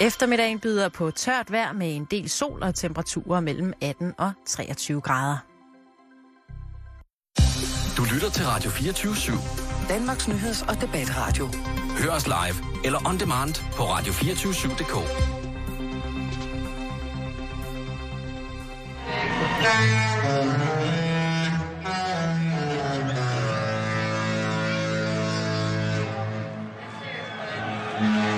Eftermiddagen byder på tørt vejr med en del sol og temperaturer mellem 18 og 23 grader. Du lytter til Radio 24-7. Danmarks nyheds- og debatradio. Hør os live eller on demand på radio247.dk. God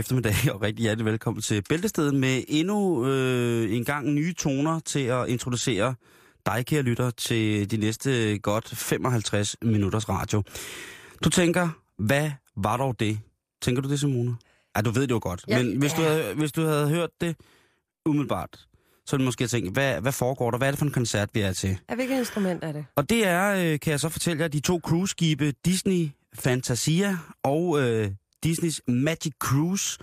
eftermiddag og rigtig hjertelig velkommen til Bæltestedet med endnu øh, en gang nye toner til at introducere dig, kære lytter, til de næste godt 55 minutters radio. Du tænker, hvad var dog det? Tænker du det, Simone? Ja, du ved det jo godt. Ja, Men hvis, du ja. havde, hvis du havde hørt det umiddelbart, så ville du måske tænkt, hvad, hvad foregår der? Hvad er det for en koncert, vi er til? Af hvilket instrument er det? Og det er, øh, kan jeg så fortælle jer, de to cruiseskibe Disney Fantasia og øh, Disneys Magic Cruise,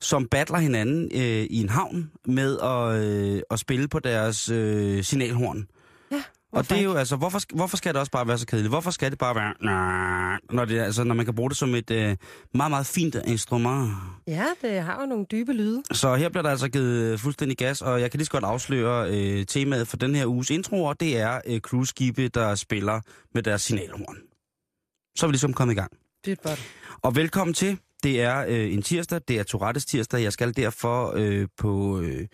som battler hinanden øh, i en havn med at, øh, at spille på deres øh, signalhorn. Ja, Og det er jo altså, hvorfor, hvorfor skal det også bare være så kedeligt? Hvorfor skal det bare være, nah, når, det, altså, når man kan bruge det som et øh, meget, meget fint instrument? Ja, det har jo nogle dybe lyde. Så her bliver der altså givet fuldstændig gas, og jeg kan lige så godt afsløre øh, temaet for den her uges intro, og det er øh, cruiseskibe, der spiller med deres signalhorn. Så er vi ligesom kommet i gang. Dybt godt. Og velkommen til. Det er øh, en tirsdag, det er Tourettes tirsdag. Jeg skal derfor øh, på, øh,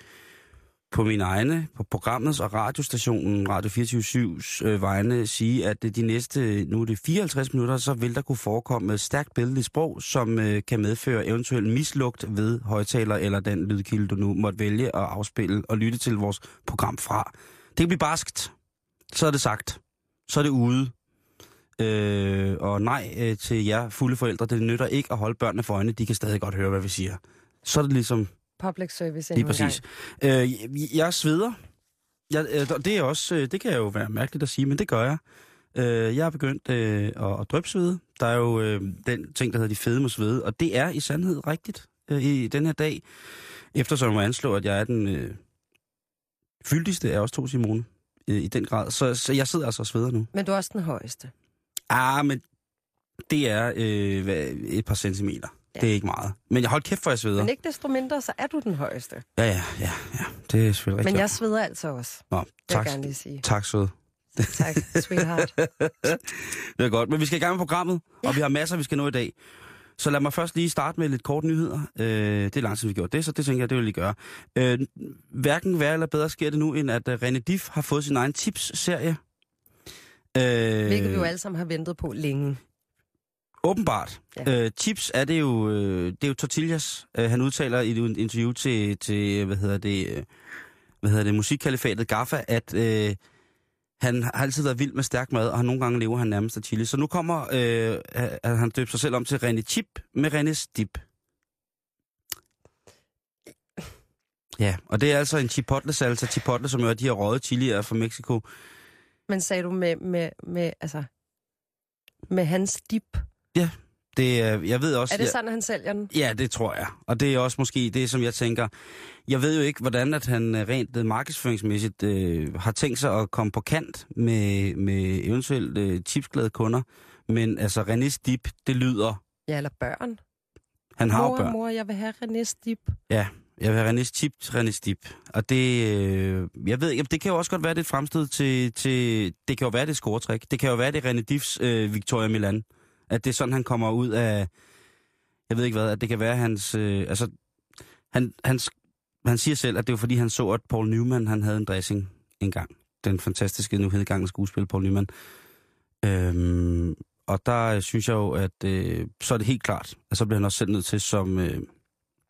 på min egne, på programmets og radiostationen Radio 24-7's øh, vegne sige, at øh, de næste, nu er det 54 minutter, så vil der kunne forekomme stærkt billedligt sprog, som øh, kan medføre eventuel mislugt ved højtaler eller den lydkilde, du nu måtte vælge at afspille og lytte til vores program fra. Det kan blive barskt. Så er det sagt. Så er det ude. Øh, og nej øh, til jer fulde forældre, det nytter ikke at holde børnene for øjnene, de kan stadig godt høre, hvad vi siger. Så er det ligesom Public service lige præcis. Øh, jeg- sveder. Jeg, øh, det er også, øh, det kan jo være mærkeligt at sige, men det gør jeg. Øh, jeg har begyndt øh, at, at drøbsvede. Der er jo øh, den ting, der hedder de fede svede, og det er i sandhed rigtigt øh, i den her dag, eftersom jeg anslår, at jeg er den øh, fyldigste af os to, Simone, øh, i den grad. Så, så jeg sidder altså og sveder nu. Men du er også den højeste. Ah, men det er øh, hvad, et par centimeter. Ja. Det er ikke meget. Men jeg holdt kæft, for jeg sveder. Men ikke desto mindre, så er du den højeste. Ja, ja, ja, ja. Det er selvfølgelig rigtigt. Men jeg sveder altså også, Nå, tak, jeg gerne lige sige. tak sød. Tak, sweetheart. Det er godt. Men vi skal i gang med programmet, ja. og vi har masser, vi skal nå i dag. Så lad mig først lige starte med lidt kort nyheder. Øh, det er lang tid, vi gjort det, så det tænker jeg, det vil jeg lige gøre. Øh, hverken værre eller bedre sker det nu, end at uh, René Diff har fået sin egen tips-serie. Øh, Hvilket vi jo alle sammen har ventet på længe. Åbenbart. Ja. Øh, chips er det jo, øh, det er jo tortillas. Øh, han udtaler i et interview til, til hvad hedder det, øh, hvad hedder det, musikkalifatet Gaffa, at øh, han har altid været vild med stærk mad, og nogle gange lever han nærmest af chili. Så nu kommer, øh, at han døbt sig selv om til René Chip med René Dip. Ja, og det er altså en chipotle salsa. Chipotle, som jo er de her røde chilier fra Mexico. Men sagde du med, med, med, altså, med hans dip? Det, er- jeg ved også... Er det jeg- sådan, han sælger den? Ja, det tror jeg. Og det er også måske det, som jeg tænker. Jeg ved jo ikke, hvordan at han øh, rent øh, markedsføringsmæssigt øh, har tænkt sig at komme på kant med, med eventuelt øh, chipsglade kunder. Men altså, René's Dip, det lyder... Ja, eller børn. Han har mor, børn. mor, jeg vil have René's dip. Ja, jeg vil have René Stip, René Stip. Og det, øh, jeg ved det kan jo også godt være, det er et fremstød til, til, det kan jo være, det er scoretræk. Det kan jo være, det er René Diffs øh, Victoria Milan. At det er sådan, han kommer ud af, jeg ved ikke hvad, at det kan være hans, øh, altså, han, hans, han siger selv, at det var fordi, han så, at Paul Newman, han havde en dressing engang. Den fantastiske, nu hedgangende skuespil, Paul Newman. Øhm, og der øh, synes jeg jo, at øh, så er det helt klart, at så bliver han også selv nødt til som... Øh,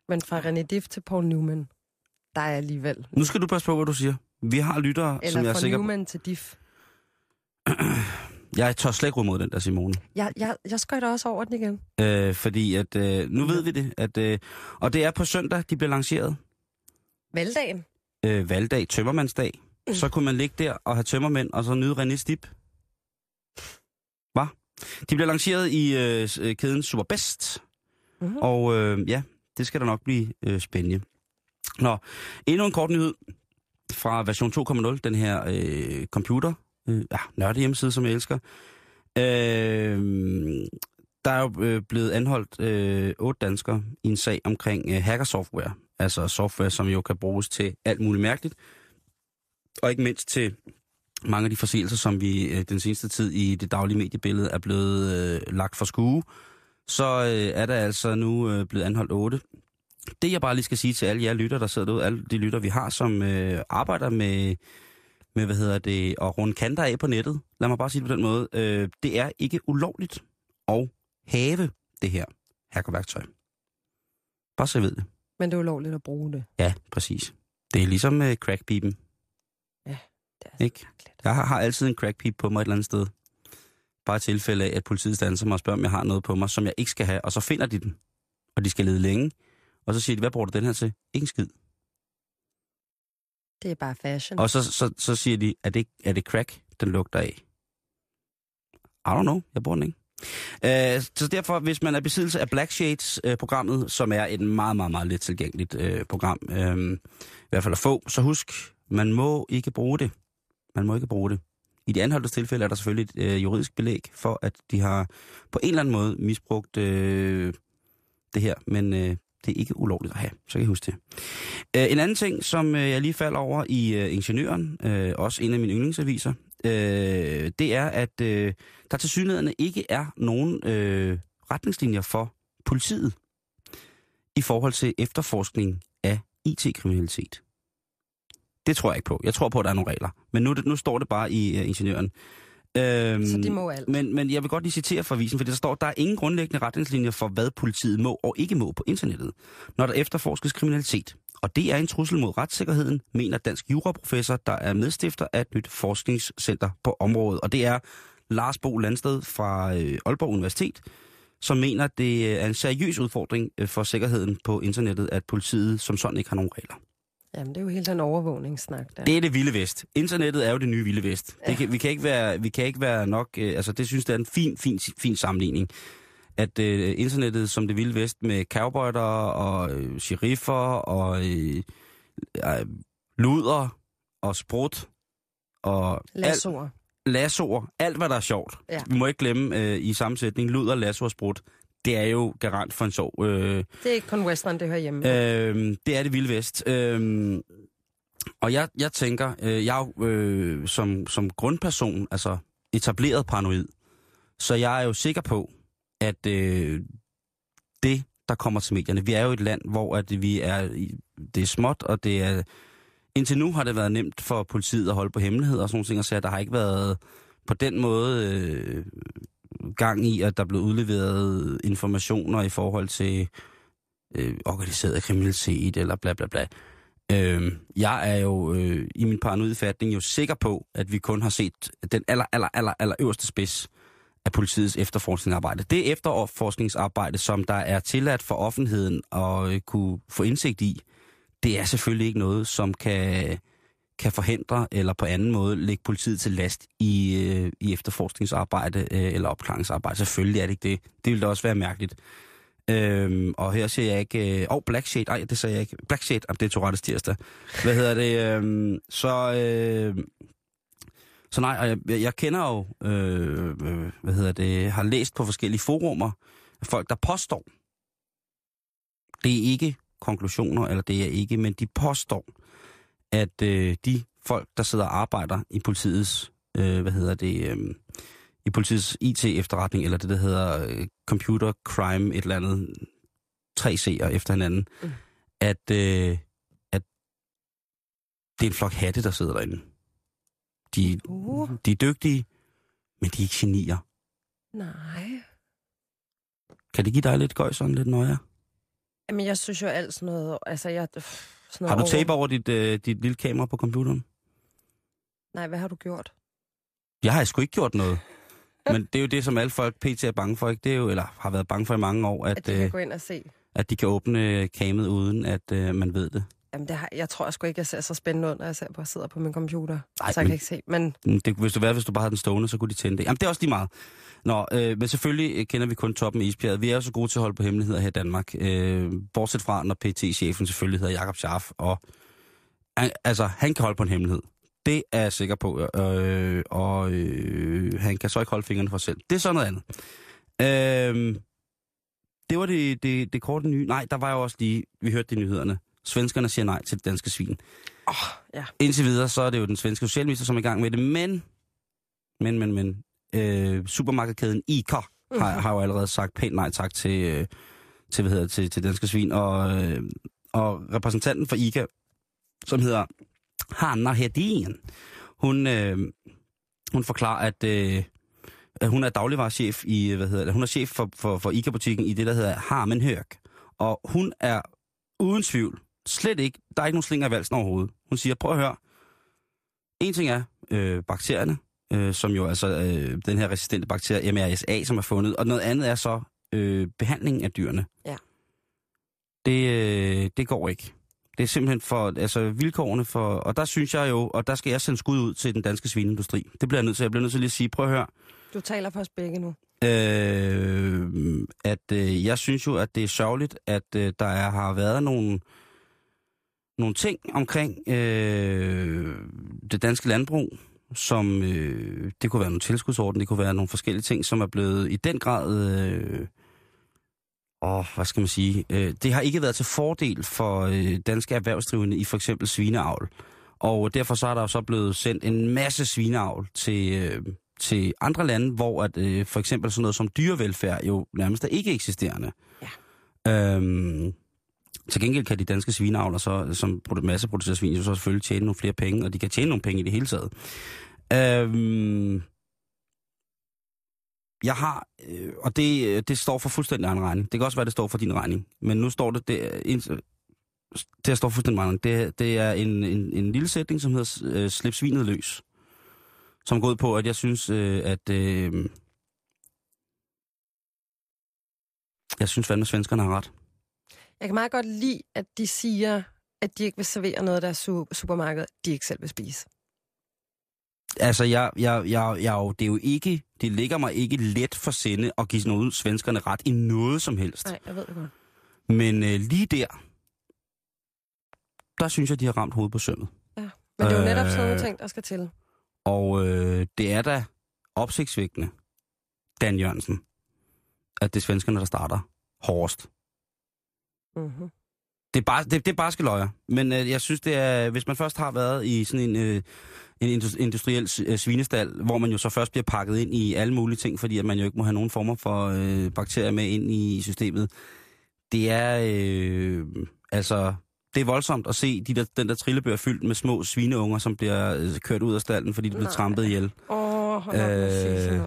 men fra René Diff til Paul Newman, der er alligevel. Nu skal du passe på, hvad du siger. Vi har lyttere, Eller som jeg er sikker på. Newman til Diff. Jeg tør slet ikke mod den der, Simone. Jeg, jeg, jeg skøjter også over den igen. Øh, fordi at, øh, nu ved vi det. At, øh, og det er på søndag, de bliver lanceret. Valgdagen. Øh, valgdag, tømmermandsdag. Mm. Så kunne man ligge der og have tømmermænd, og så nyde René Stip. Hvad? De bliver lanceret i øh, øh, kæden Superbest. Mm-hmm. Og øh, ja, det skal da nok blive øh, spændende. Nå, endnu en kort nyhed fra version 2.0, den her øh, computer, øh, ja, nørde hjemmeside, som jeg elsker. Øh, der er jo øh, blevet anholdt øh, otte danskere i en sag omkring øh, hackersoftware. Altså software, som jo kan bruges til alt muligt mærkeligt. Og ikke mindst til mange af de forseelser, som vi øh, den seneste tid i det daglige mediebillede er blevet øh, lagt for skue. Så øh, er der altså nu øh, blevet anholdt otte. Det jeg bare lige skal sige til alle jer lytter, der sidder derude, alle de lytter, vi har, som øh, arbejder med, med, hvad hedder det, at runde kanter af på nettet, lad mig bare sige det på den måde, øh, det er ikke ulovligt at have det her hackerværktøj. Bare så I ved det. Men det er ulovligt at bruge det. Ja, præcis. Det er ligesom med crackpipen. Det er altså Ikke? Jeg har, har altid en crackpip på mig et eller andet sted. Bare tilfælde af, at politiet standser mig og spørger, om jeg har noget på mig, som jeg ikke skal have. Og så finder de den. Og de skal lede længe. Og så siger de, hvad bruger du den her til? Ikke en skid. Det er bare fashion. Og så, så, så siger de, er det, er det crack, den lugter af? I don't know, jeg bruger den ikke. Uh, så derfor, hvis man er besiddelse af Black Shades-programmet, som er et meget, meget, meget let tilgængeligt uh, program, uh, i hvert fald at få, så husk, man må ikke bruge det. Man må ikke bruge det. I de anholdtes tilfælde er der selvfølgelig et øh, juridisk belæg for, at de har på en eller anden måde misbrugt øh, det her, men øh, det er ikke ulovligt at have, så kan I huske det. Øh, en anden ting, som øh, jeg lige falder over i øh, Ingeniøren, øh, også en af mine yndlingsaviser, øh, det er, at øh, der til synligheden ikke er nogen øh, retningslinjer for politiet i forhold til efterforskning af IT-kriminalitet. Det tror jeg ikke på. Jeg tror på, at der er nogle regler. Men nu, det- nu står det bare i uh, Ingeniøren. Øhm, Så de må alt. Men, men jeg vil godt lige citere fra avisen, for der står, at der er ingen grundlæggende retningslinjer for, hvad politiet må og ikke må på internettet, når der efterforskes kriminalitet. Og det er en trussel mod retssikkerheden, mener dansk juraprofessor, der er medstifter af et nyt forskningscenter på området. Og det er Lars Bo Landsted fra øh, Aalborg Universitet, som mener, at det er en seriøs udfordring øh, for sikkerheden på internettet, at politiet som sådan ikke har nogen regler. Jamen, det er jo helt den overvågningssnak der. Det er det vilde vest. Internettet er jo det nye vilde vest. Det kan, vi, kan ikke være, vi kan ikke være nok... Øh, altså, det synes jeg er en fin, fin, fin sammenligning. At øh, internettet som det vilde vest med cowboyter og øh, sheriffer og øh, øh, luder og sprut og Lassoer. lassoer, alt hvad der er sjovt. Ja. Vi må ikke glemme øh, i sammensætning luder, lasso og sprut. Det er jo garant for en sjov øh, Det er ikke kun western, det hører hjemme. Øhm, det er det vilde vest. Øhm, og jeg, jeg tænker, øh, jeg er jo øh, som, som grundperson, altså etableret paranoid, så jeg er jo sikker på, at øh, det, der kommer til medierne, vi er jo et land, hvor at vi er, det er småt, og det er, indtil nu har det været nemt for politiet at holde på hemmeligheder og sådan nogle ting, og så der har ikke været på den måde øh, gang i, at der blev udleveret informationer i forhold til øh, organiseret kriminalitet eller bla bla bla. Øh, jeg er jo øh, i min paranoid fatning jo sikker på, at vi kun har set den aller, aller, aller, aller øverste spids af politiets efterforskningsarbejde. Det efterforskningsarbejde, som der er tilladt for offentligheden at øh, kunne få indsigt i, det er selvfølgelig ikke noget, som kan, kan forhindre eller på anden måde lægge politiet til last i, øh, i efterforskningsarbejde øh, eller opklaringsarbejde. Selvfølgelig er det ikke det. Det ville da også være mærkeligt. Øhm, og her ser jeg ikke... Øh, oh, Black Shade. Ej, det sagde jeg ikke. Black Shade. Jamen, det er Tourettes tirsdag. Hvad hedder det? Øhm, så... Øh, så nej, og jeg, jeg kender jo... Øh, øh, hvad hedder det? Har læst på forskellige forumer folk, der påstår. Det er ikke konklusioner, eller det er ikke, men de påstår, at øh, de folk, der sidder og arbejder i politiets... Øh, hvad hedder det? Øh, i politiets IT-efterretning, eller det, der hedder øh, computer crime, et eller andet, tre C'er efter hinanden, mm. At, øh, at det er en flok hatte, der sidder derinde. De, Uh. de er dygtige, men de er ikke genier. Nej. Kan det give dig lidt gøj, sådan lidt nøje? Jamen, jeg synes jo alt sådan noget... Altså, jeg... Sådan Har du tape over dit, øh, dit lille kamera på computeren? Nej, hvad har du gjort? Jeg har sgu ikke gjort noget. Men det er jo det, som alle folk pt. er bange for, ikke? Det er jo, eller har været bange for i mange år, At at, du kan øh, gå ind og se. at de kan åbne kamet uden, at øh, man ved det. Jamen, det har, jeg tror sgu ikke, jeg ser så spændende ud, når jeg ser på, sidder på min computer. Nej, så jeg men- kan ikke se. Men Det, hvis du var, hvis du bare havde den stående, så kunne de tænde det. Jamen, det er også lige meget. Nå, øh, men selvfølgelig kender vi kun toppen af isbjerget. Vi er jo så gode til at holde på hemmeligheder her i Danmark. Øh, bortset fra, når PT-chefen selvfølgelig hedder Jakob Scharf. Og, han, altså, han kan holde på en hemmelighed. Det er jeg sikker på. Øh, og øh, han kan så ikke holde fingrene for sig selv. Det er så noget andet. Øh, det var det, det, det korte nye. Nej, der var jo også lige, vi hørte det i nyhederne. Svenskerne siger nej til det danske svin. åh, ja. Indtil videre, så er det jo den svenske socialminister, som er i gang med det, men, men, men, men, øh, supermarkedskæden ICA har, har jo allerede sagt pænt nej tak til, øh, til, hvad hedder, til, til danske svin, og, øh, og repræsentanten for ICA, som hedder Hanna Hedin, hun, øh, hun forklarer, at, øh, hun er dagligvarerchef i, hvad hedder det, hun er chef for, for, for ICA-butikken i det, der hedder Harmen Hørk. Og hun er uden tvivl, slet ikke, der er ikke nogen slinger i valsen overhovedet. Hun siger, prøv at høre, en ting er øh, bakterierne, øh, som jo altså øh, den her resistente bakterie MRSA, som er fundet, og noget andet er så øh, behandlingen af dyrene. Ja. Det, øh, det går ikke. Det er simpelthen for, altså vilkårene for, og der synes jeg jo, og der skal jeg sende skud ud til den danske svineindustri. Det bliver jeg nødt til. Jeg bliver nødt til lige at sige, prøv at høre, Du taler for os begge nu. øh, at øh, jeg synes jo, at det er sørgeligt, at øh, der er, har været nogle, nogle ting omkring øh, det danske landbrug, som øh, det kunne være nogle tilskudsorden, det kunne være nogle forskellige ting, som er blevet i den grad, øh, åh, hvad skal man sige, øh, det har ikke været til fordel for øh, danske erhvervsdrivende i for eksempel svineavl. Og derfor så er der så blevet sendt en masse svineavl til, øh, til andre lande, hvor at, øh, for eksempel sådan noget som dyrevelfærd jo nærmest er ikke eksisterende. Ja. Øhm, til gengæld kan de danske svineavler, så, som masseproducerer svin, jo så selvfølgelig tjene nogle flere penge, og de kan tjene nogle penge i det hele taget. Øhm, jeg har, øh, og det, øh, det står for fuldstændig anden regning. Det kan også være, det står for din regning. Men nu står det, det, er en- det står fuldstændig regning. Det, det er en, en, en lille sætning, som hedder øh, slip svinet løs. Som går ud på, at jeg synes, øh, at... Øh, jeg synes fandme, at svenskerne har ret. Jeg kan meget godt lide, at de siger, at de ikke vil servere noget af deres su- supermarked, de ikke selv vil spise. Altså, jeg, jeg, jeg, jeg, er jo- det er jo ikke, det ligger mig ikke let for sinde at give noget svenskerne ret i noget som helst. Nej, jeg ved det godt. Men øh, lige der, der synes jeg, de har ramt hovedet på sømmet. Men det er jo netop sådan nogle Øh. ting, der skal til. Og øh, det er da opsigtsvækkende, Dan Jørgensen, at det er svenskerne, der starter hårdest. Mm-hmm. Det er bare, det, det er bare løjer. Men øh, jeg synes, det er, hvis man først har været i sådan en, øh, en indus- industriel øh, svinestal, hvor man jo så først bliver pakket ind i alle mulige ting, fordi at man jo ikke må have nogen former for øh, bakterier med ind i systemet. Det er, øh, altså, det er voldsomt at se de der, den der trillebør fyldt med små svineunger, som bliver øh, kørt ud af stallen, fordi de bliver trampet ihjel. Åh, oh, Øh.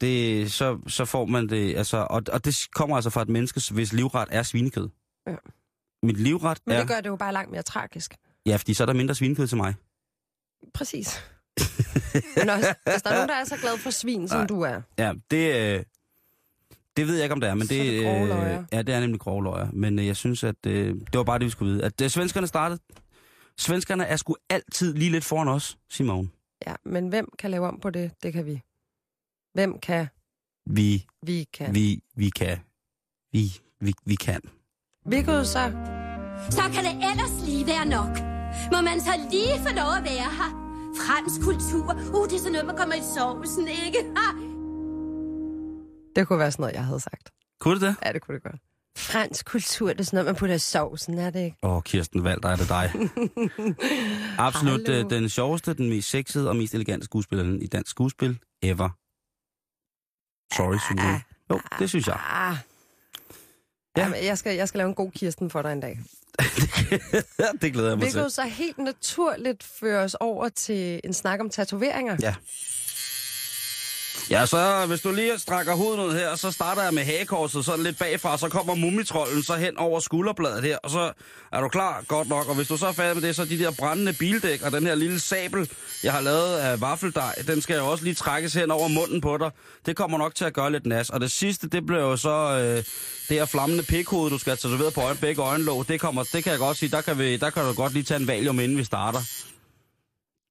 Det, så, så får man det, altså, og, og det kommer altså fra et menneske, hvis livret er svinekød. Ja. Mit livret Men er... det gør det jo bare langt mere tragisk. Ja, fordi så er der mindre svinekød til mig. Præcis. Men også, hvis der er nogen, der er så glad for svin, som Nej. du er. Ja, det, øh, det ved jeg ikke, om det er, men Så det, er det øh, ja, det er nemlig grove løjer. Men øh, jeg synes, at øh, det var bare det, vi skulle vide. At øh, svenskerne startede. Svenskerne er sgu altid lige lidt foran os, Simon. Ja, men hvem kan lave om på det? Det kan vi. Hvem kan? Vi, Vi kan. vi, vi kan. Vi, vi, vi kan. Vi kunne så... Så kan det ellers lige være nok. Må man så lige få lov at være her? Fransk kultur. Uh, det er sådan noget, man kommer i sovsen, ikke? Ha? Det kunne være sådan noget, jeg havde sagt. Kunne det det? Ja, det kunne det godt. Fransk kultur, det er sådan noget, man putter i sovsen, er det ikke? Åh, oh, Kirsten Valder, er det dig. Absolut Hallo. øh, den sjoveste, den mest sexede og mest elegante skuespiller i dansk skuespil ever. Sorry, Sune. Jo, det synes jeg. Ja. Ja. Jamen, jeg, skal, jeg skal lave en god Kirsten for dig en dag. det glæder jeg mig Vi til. kan jo så helt naturligt føre os over til en snak om tatoveringer. Ja. Ja, så hvis du lige strækker hovedet ud her, så starter jeg med hagekorset sådan lidt bagfra, så kommer mumitrollen så hen over skulderbladet her, og så er du klar, godt nok. Og hvis du så er færdig med det, så de der brændende bildæk og den her lille sabel, jeg har lavet af vaffeldej, den skal jo også lige trækkes hen over munden på dig. Det kommer nok til at gøre lidt nas. Og det sidste, det bliver jo så øh, det her flammende pikhoved, du skal tatovere på øjen, begge øjenlåg. Det, kommer, det kan jeg godt sige, der kan, vi, der kan du godt lige tage en valium, inden vi starter.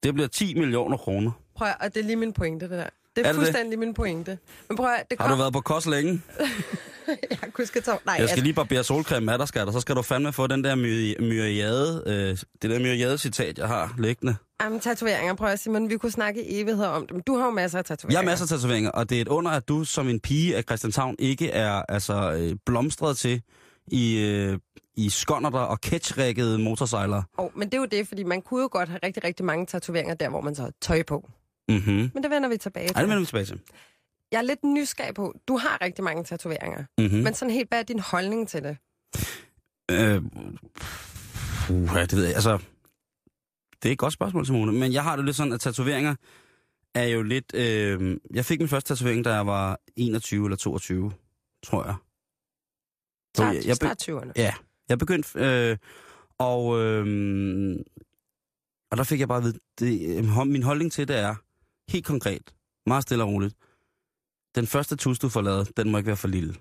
Det bliver 10 millioner kroner. Prøv at, og det er lige min pointe, det der. Det er, Er det det? fuldstændig min pointe. Men prøv at, det Har kom... du været på kost længe? jeg kunne skal tage... Nej, Jeg skal altså, lige barbere solcreme af dig, skat, og så skal du fandme få den der my- myriade, øh, det der myriade-citat, jeg har liggende. Jamen, tatoveringer, prøv at sige, men vi kunne snakke i evigheder om dem. Du har jo masser af Jeg tatoveringer. har masser af tatoveringer, og det er et under, at du som en pige af Christianshavn ikke er altså, øh, blomstret til i, øh, i skonnerter og catchrækkede motorsejlere. Oh, men det er jo det, fordi man kunne jo godt have rigtig, rigtig mange tatoveringer der, hvor man så har tøj på. Mhm. Men det vender vi tilbage til. Ej, det vender vi tilbage til. Jeg er lidt nysgerrig på, du har rigtig mange tatoveringer. Mhm. Men sådan helt, hvad er din holdning til det? Øh, uh, det ved jeg, altså... Det er et godt spørgsmål, Simone, men jeg har det lidt sådan, at tatoveringer er jo lidt... Øh, jeg fik min første tatovering, da jeg var 21 eller 22, tror jeg. Så jeg, jeg, start 20'erne. Ja, jeg begyndte, øh, og, øh, og der fik jeg bare at vide, det, øh, min holdning til det er, helt konkret, meget stille og roligt, den første tus, du får lavet, den må ikke være for lille.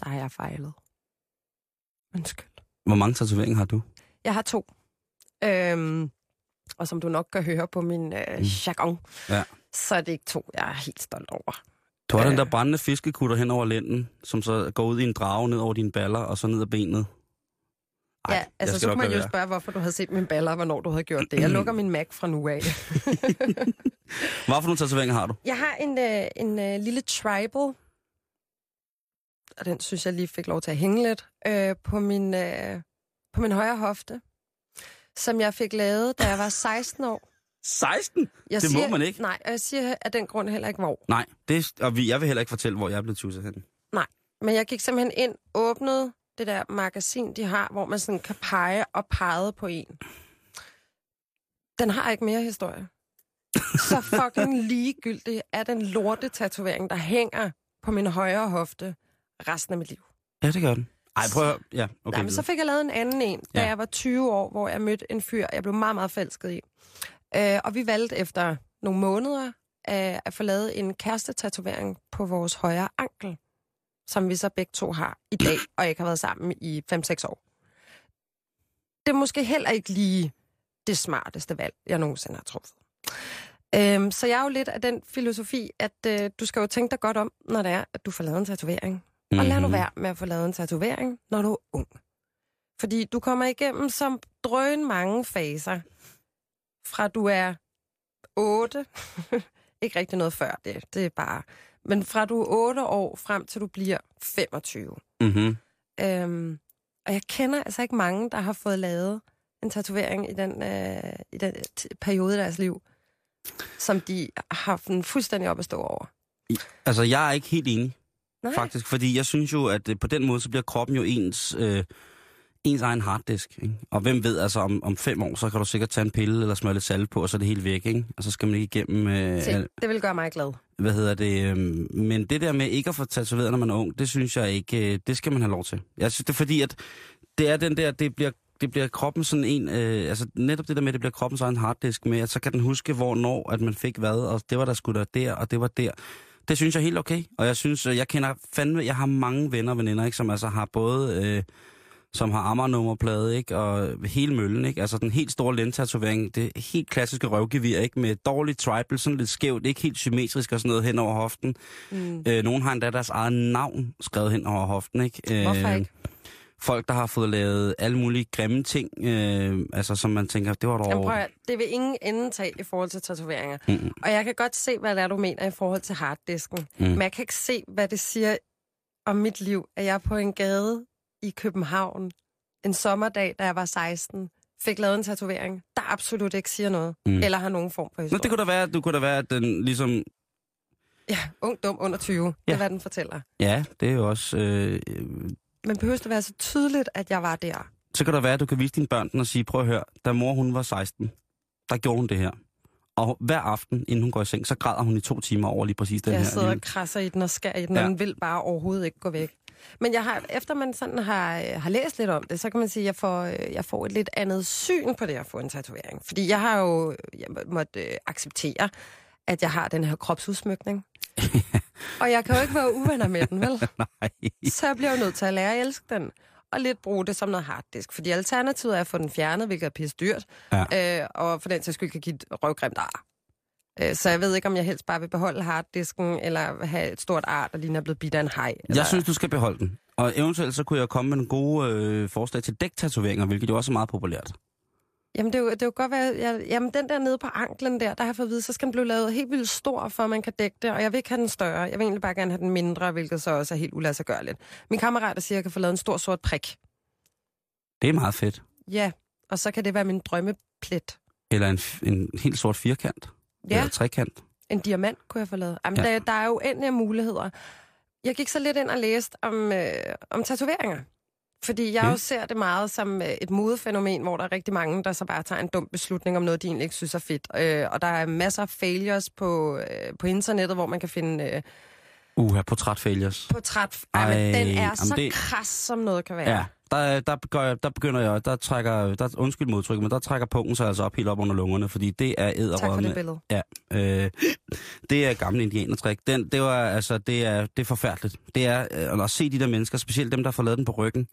Der har jeg fejlet. Undskyld. Hvor mange tatoveringer har du? Jeg har to. Øhm, og som du nok kan høre på min øh, jargon, Mm. Ja. så er det ikke to, jeg er helt stolt over. Du har Øh. den der brændende fiskekutter hen over lænden, som så går ud i en drage ned over dine baller, og så ned ad benet. Ja, jeg altså så kunne man jo være. spørge, hvorfor du havde set mine baller, hvornår du havde gjort det. Jeg lukker min Mac fra nu af. Hvad for nogle tatoveringer har du? Jeg har en, øh, en øh, lille tribal, og den synes jeg lige fik lov til at hænge lidt, øh, på, min, øh, på min højre hofte, som jeg fik lavet, da jeg var 16 år. 16? Jeg Det må siger, man ikke. Nej, og jeg siger af den grund heller ikke hvor. Nej, det, og vi, jeg vil heller ikke fortælle, hvor jeg blevet tusset hen. Men jeg gik simpelthen ind, åbnede det der magasin, de har, hvor man sådan kan pege og pege på en. Den har ikke mere historie. Så fucking ligegyldig er den lorte tatovering, der hænger på min højre hofte resten af mit liv. Ja, det gør den. Ej, prøv at. Ja, okay. Men så fik jeg lavet en anden en, da Ja. jeg var 20 år, hvor jeg mødte en fyr, jeg blev meget, meget forelsket i. Øh, og vi valgte efter nogle måneder øh, at få lavet en kærestetatovering på vores højre ankel, som vi så begge to har i dag, og ikke har været sammen i 5-6 år. Det er måske heller ikke lige det smarteste valg, jeg nogensinde har truffet. Øhm, så jeg er jo lidt af den filosofi, at øh, du skal jo tænke dig godt om, når det er, at du får lavet en tatovering. Mm-hmm. Og lad nu Mhm. være med at få lavet en tatovering, når du er ung. Fordi du kommer igennem som drøn mange faser. Fra du er 8, ikke rigtig noget før det, det er bare... Men fra du er 8 år frem til du bliver 25. Mm-hmm. Øhm, og jeg kender altså ikke mange, der har fået lavet en tatovering i den, øh, i den periode af deres liv, som de har haft en fuldstændig op at stå over. Altså, jeg er ikke helt enig, Nej. faktisk. Fordi jeg synes jo, at øh, på den måde, så bliver kroppen jo ens, øh, ens egen harddisk. Ikke? Og hvem ved, altså om, om fem år, så kan du sikkert tage en pille eller smøre lidt salt på, og så er det helt væk, ikke? Og så skal man ikke igennem... Øh, Se, al- det vil gøre mig glad. hvad hedder det? Øh, men det der med ikke at få tatoveret, når man er ung, det synes jeg ikke, øh, det skal man have lov til. Jeg synes, det er fordi, at det er den der, det bliver det bliver kroppen sådan en, øh, altså netop det der med, det bliver kroppen sådan en harddisk med, at så kan den huske, hvornår at man fik hvad, og det var der sgu da der, og det var der. Det synes jeg er helt okay, og jeg synes, øh, jeg kender fandme, jeg har mange venner og veninder, ikke, som altså har både, øh, som har Amager-nummerplade, ikke, og hele møllen, ikke, altså den helt store lentatovering, det helt klassiske røvgevir, ikke, med dårlig tribal, sådan lidt skævt, ikke helt symmetrisk og sådan noget hen over hoften. Mm. Øh, nogen har endda deres eget navn skrevet hen over hoften, ikke? Hvorfor Øh, ikke? folk, der har fået lavet alle mulige grimme ting, øh, altså som man tænker, det var dog... Jamen, prøv det vil ingen ende tage i forhold til tatoveringer. Mm, Og jeg kan godt se, hvad det er, du mener i forhold til harddisken. Mm. Men jeg kan ikke se, hvad det siger om mit liv, at jeg er på en gade i København en sommerdag, da jeg var 16, fik lavet en tatovering, der absolut ikke siger noget. Mm. Eller har nogen form for Nå, historie. det kunne da være, det kunne da være, at den ligesom... Ja, ung, dum, under 20. Ja. Det er, hvad den fortæller. Ja, det er jo også... Øh, Men behøver det være så tydeligt, at jeg var der? så kan der være, at du kan vise dine børn den og sige, prøv at høre, da mor hun var 16, der gjorde hun det her. Og hver aften, inden hun går i seng, så græder hun i to timer over lige præcis den Jeg her. sidder og krasser i den og skærer i den, Ja. og den vil bare overhovedet ikke gå væk. Men jeg har, efter man sådan har, øh, har læst lidt om det, så kan man sige, at jeg får, øh, jeg får et lidt andet syn på det at få en tatovering. Fordi jeg har jo jeg må- måtte øh, acceptere, at jeg har den her kropsudsmykning. og jeg kan jo ikke være uvenner med den, vel? Nej. Så jeg bliver jo nødt til at lære at elske den. Og lidt bruge det som noget harddisk. Fordi alternativet er at få den fjernet, hvilket er pisse dyrt. Ja. Øh, og for den sags skyld kan give et røvgrimt ar. Øh, så jeg ved ikke, om jeg helst bare vil beholde harddisken, eller have et stort ar, der lige er blevet bidt af en hej. Eller... Jeg synes, du skal beholde den. Og eventuelt så kunne jeg komme med nogle gode øh, forslag til dæktatoveringer, hvilket jo også er meget populært. Jamen, det er jo, det er jo godt være... Jeg, jamen, den der nede på anklen der, der har jeg fået at vide, så skal den blive lavet helt vildt stor, for at man kan dække det. Og jeg vil ikke have den større. Jeg vil egentlig bare gerne have den mindre, hvilket så også er helt uladsiggørligt. Min kammerat siger, at jeg kan få lavet en stor sort prik. Det er meget fedt. Ja, og så kan det være min drømmeplet. Eller en, en helt sort firkant. Ja. Eller trekant. En diamant kunne jeg få lavet. Jamen, Ja. der, der er jo uendelige muligheder. Jeg gik så lidt ind og læste om, øh, om tatoveringer. Fordi jeg jo ser det meget som øh, et modefænomen, hvor der er rigtig mange, der så bare tager en dum beslutning om noget, de egentlig ikke synes er fedt. Øh, og der er masser af failures på, øh, på internettet, hvor man kan finde øh, Uha, portrætfailures. portræt. Ej, men Ej, den er så det... kras, som noget kan være. Ja, der, der, gør der begynder jeg, der trækker, der, undskyld modtryk, men der trækker punkten sig altså op helt op under lungerne, fordi det er Tak for det billede. Ja, øh, det er gamle indianertrik. Den, det var, altså, det er, det er forfærdeligt. Det er øh, at se de der mennesker, specielt dem, der får lavet den på ryggen.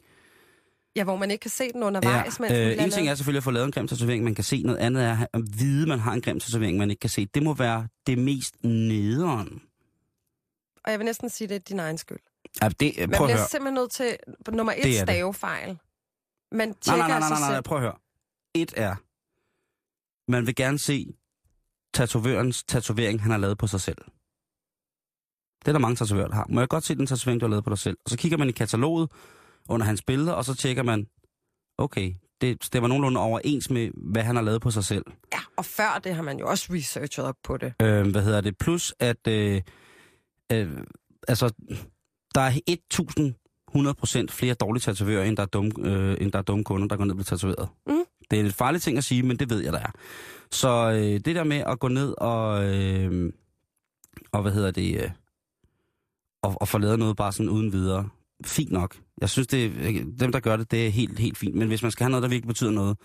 Ja, hvor man ikke kan se den undervejs. den øh, en ting lavet. er selvfølgelig at få lavet en grim tatovering, man kan se. Noget andet er at vide, man har en grim tatovering, man ikke kan se. Det må være det mest nederen. Og jeg vil næsten sige, det er din egen skyld. Ja, det, Man prøv at bliver simpelthen nødt til, nummer et, stavefejl. Man Nej, tjekker nej, nej, nej, nej, nej, selv. prøv at høre. Et er, man vil gerne se tatovørens tatovering, han har lavet på sig selv. Det er der mange tatovører, der har. Må jeg godt se den tatovering, du har lavet på dig selv? Og så kigger man i kataloget under hans billeder, og så tjekker man, okay, det stemmer nogenlunde overens med, hvad han har lavet på sig selv. Ja, og før det har man jo også researchet op på det. Øh, hvad hedder det? Plus, at øh, øh, altså, der er 1100% flere dårlige tatovører, end der er dumme, øh, end der er dumme kunder, der går ned og bliver tatoveret. Mm. Det er en farlig ting at sige, men det ved jeg, der er. Så øh, det der med at gå ned og, øh, og hvad hedder det, øh, og, og få lavet noget bare sådan uden videre, fint nok. Jeg synes, det, dem der gør det, det er helt, helt fint. Men hvis man skal have noget, der virkelig betyder noget,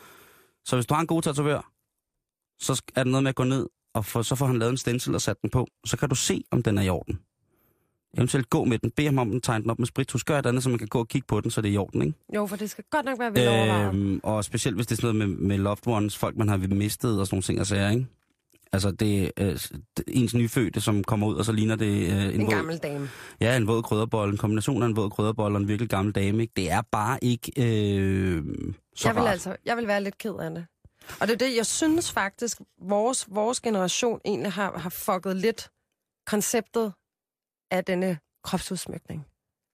så hvis du har en god tatovør, så er det noget med at gå ned, og få, så får han lavet en stencil og sat den på. Så kan du se, om den er i orden. Eventuelt gå med den, bed ham om den, tegne den op med sprit. gør et andet, så man kan gå og kigge på den, så det er i orden, ikke? Jo, for det skal godt nok være velovervejet. Øhm, og specielt hvis det er sådan noget med, med loved ones, folk man har mistet og sådan nogle ting og sager, ikke? Altså, det er øh, ens nyfødte, som kommer ud, og så ligner det øh, en, En våd, gammel dame. Ja, en våd krydderbolle. En kombination af en våd krydderbolle og en virkelig gammel dame, ikke? Det er bare ikke øh, så Jeg vil rart. altså, jeg vil være lidt ked af det. Og det er det, jeg synes faktisk, vores, vores generation egentlig har, har fucket lidt konceptet af denne kropsudsmykning.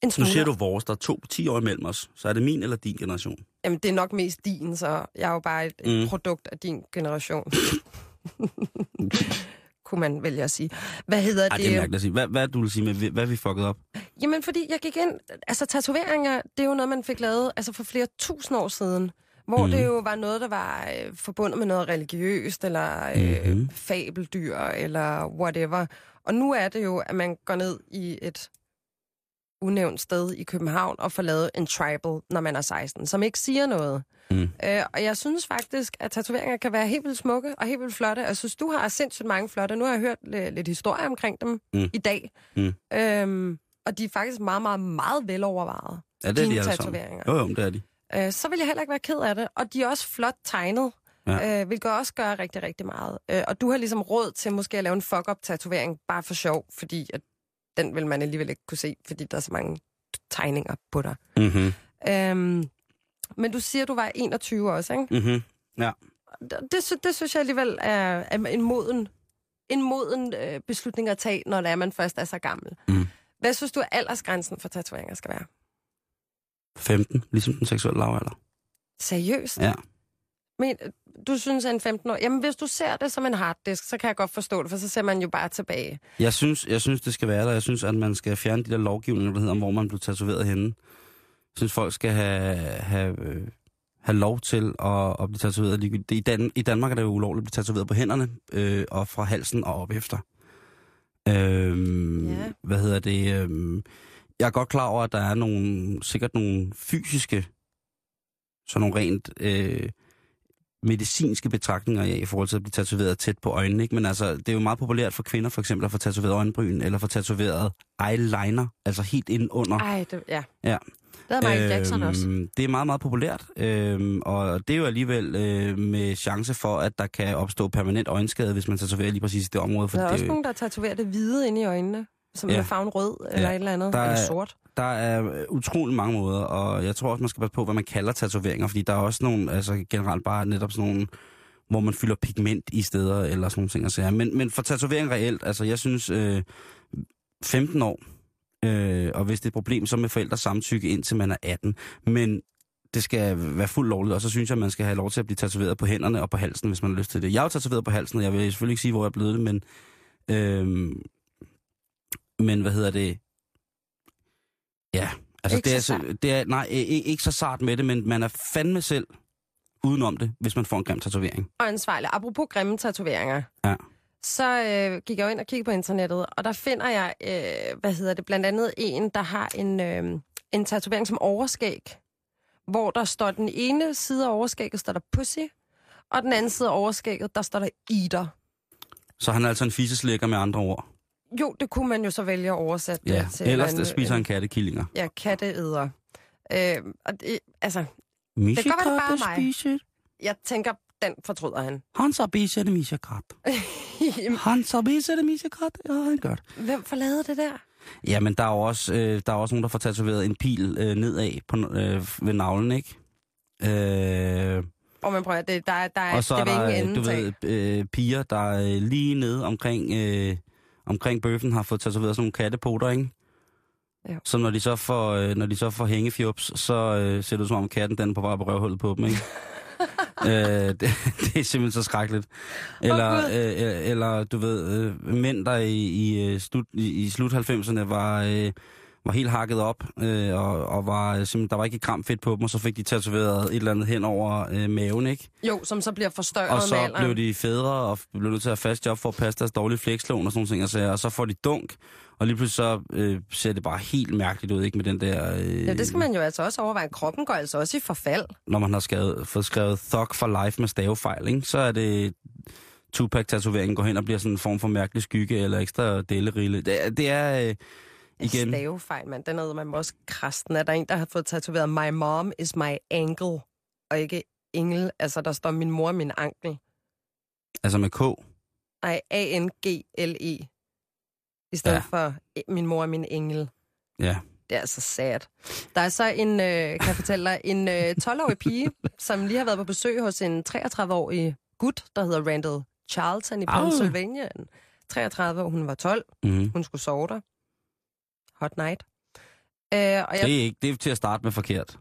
En Nu siger du vores, der er to 10 år imellem os. Så er det min eller din generation? Jamen, det er nok mest din, så jeg er jo bare et, et Mm. produkt af din generation. Kunne man vælge at sige. Hvad hedder Ej, det? det er mærkeligt at sige. Hvad, hvad du vil sige med, hvad vi fucket op? Jamen, fordi jeg gik ind... Altså, tatoveringer, det er jo noget, man fik lavet altså for flere tusind år siden. Hvor Mhm. mm. det jo var noget, der var øh, forbundet med noget religiøst, eller øh, Mhm. fabeldyr, eller whatever. Og nu er det jo, at man går ned i et unævnt sted i København og får lavet en tribal, når man er 16, som ikke siger noget. Mm. Øh, og jeg synes faktisk, at tatoveringer kan være helt vildt smukke og helt vildt flotte. Jeg synes, du har sindssygt mange flotte. Nu har jeg hørt li- lidt historie omkring dem Mm. i dag. Mm. Øhm, og de er faktisk meget, meget, meget velovervejet. Ja, det er de alle sammen. tatoveringer. Jo, jo, det er de. Øh, så vil jeg heller ikke være ked af det. Og de er også flot tegnet, Ja. ja. øh, hvilket også gør rigtig, rigtig meget. Øh, og du har ligesom råd til måske at lave en fuck-up-tatovering, bare for sjov, fordi at den vil man alligevel ikke kunne se, fordi der er så mange tegninger på dig. Mhm. Øhm, men du siger, du var 21 også, ikke? Mhm. Det, det, det synes jeg alligevel er, er en moden, en moden øh, beslutning at tage, når det er, man først er så gammel. Mm. Hvad synes du, aldersgrænsen for tatoveringer skal være? 15, ligesom den seksuelle lavalder. Seriøst? Ja. Men øh, du synes, at en 15 år... Jamen, hvis du ser det som en harddisk, så kan jeg godt forstå det, for så ser man jo bare tilbage. Jeg synes, jeg synes, det skal være der. Jeg synes, at man skal fjerne de der lovgivninger, der hedder, om hvor man blev tatoveret henne. Jeg synes, folk skal have, have, øh, have lov til at, at blive tatoveret. I, Dan, I Danmark er det jo ulovligt at blive tatoveret på hænderne øh, og fra halsen og op efter. Øhm, Ja. Hvad hedder det? Øhm, jeg er godt klar over, at der er nogle, sikkert nogle fysiske, så nogle rent øh, medicinske betragtninger af, i forhold til at blive tatoveret tæt på øjnene. Ikke? Men altså, det er jo meget populært for kvinder for eksempel at få tatoveret øjenbryn, eller få tatoveret eyeliner, altså helt ind under. Ej, det, ja. Ja. Det havde Michael Jackson også. Øhm, Det er meget, meget populært, øhm, og det er jo alligevel øh, med chance for, at der kan opstå permanent øjenskade, hvis man tatoverer lige præcis det område. For Der er det, også jo- nogen, der tatoverer det hvide inde i øjnene, som Ja. ja. er farven rød eller Ja. et eller andet, Der eller er- sort. der er utrolig mange måder, og jeg tror også, man skal passe på, hvad man kalder tatoveringer, fordi der er også nogle, altså generelt bare netop sådan nogle, hvor man fylder pigment i steder, eller sådan nogle ting. Altså, men, men for tatovering reelt, altså jeg synes, øh, 15 år, øh, og hvis det er et problem, så med forældres samtykke indtil man er 18. Men det skal være fuldt lovligt, og så synes jeg, man skal have lov til at blive tatoveret på hænderne og på halsen, hvis man har lyst til det. Jeg er jo tatoveret på halsen, og jeg vil selvfølgelig ikke sige, hvor jeg er blevet det, men, øh, men hvad hedder det? Ja, altså Ikke det er, så så, det er, nej, ikke, ikke så sart med det, men man er fandme selv udenom det, hvis man får en grim tatovering. Og ansvarlig. Apropos grimme tatoveringer. Ja. Så øh, gik jeg jo ind og kiggede på internettet, og der finder jeg, øh, hvad hedder det, blandt andet en, der har en, øh, en tatovering som overskæg, hvor der står den ene side af overskægget, står der pussy, og den anden side af overskægget, der står der eater. Så han er altså en fiseslækker med andre ord. Jo, det kunne man jo så vælge at oversætte Ja, det til. ellers en- der spiser han kattekillinger. Ja, katteæder. Øh, og det, altså, Misha Det kan godt være, det bare Katte mig. spiser. jeg tænker, den fortryder han. Han så spiser det Misha Katte. Han så spiser det Misha Katte. Ja, han gør det. Hvem får lavet det der? Ja, men der er jo også, øh, der er også nogen, der får tatoveret en pil øh, nedad på, øh, ved navlen, ikke? Øh, Og man prøver, det, der, der er, og så det er der, øh, du ved, øh, piger, der øh, lige nede omkring, øh, omkring bøffen har fået tatoveret sådan nogle kattepoter, ikke? Jo. Så når de så får, øh, når de så får hængefjops, så øh, ser det ud som om katten den på vej på røvhullet på dem, ikke? øh, det, det er simpelthen så skrækkeligt. Eller, øh, øh, eller du ved, øh, mænd, der i, i, øh, slut, i, i slut 90'erne var, øh, var helt hakket op, øh, og, og var, øh, simpelthen, der var ikke kram fedt på dem, og så fik de tatoveret et eller andet hen over øh, maven, ikke? Jo, som så bliver forstørret Og så blev de fædre og blev nødt til at have fast job for at passe deres dårlige flekslån og sådan nogle ting, og, så, og så får de dunk, og lige pludselig så øh, ser det bare helt mærkeligt ud, ikke med den der... Øh, Ja, det skal man jo altså også overveje. Kroppen går altså også i forfald. Når man har skrevet, fået skrevet Thug for Life med stavefejl, ikke? så er det Tupac-tatoveringen går hen og bliver sådan en form for mærkelig skygge eller ekstra delerille. Det, er- det er... Øh, igen... Stavefejl, mand. Den er man også krasten. Er der en, der har fået tatoveret My mom is my ankle, og ikke engel? Altså, der står min mor min ankel. Altså med K. Nej, A-N-G-L-E. I stedet Ja. for "E- min mor min engel. Ja. Det er altså sad. Der er så en, øh, kan jeg fortælle dig, en øh, 12-årig pige, som lige har været på besøg hos en 33-årig gut, der hedder Randall Charlton i. Pennsylvania. 33 år, hun var 12. Mm-hmm. Hun skulle sove der. Hot night. Øh, og jeg, Det er ikke det er til at starte med forkert.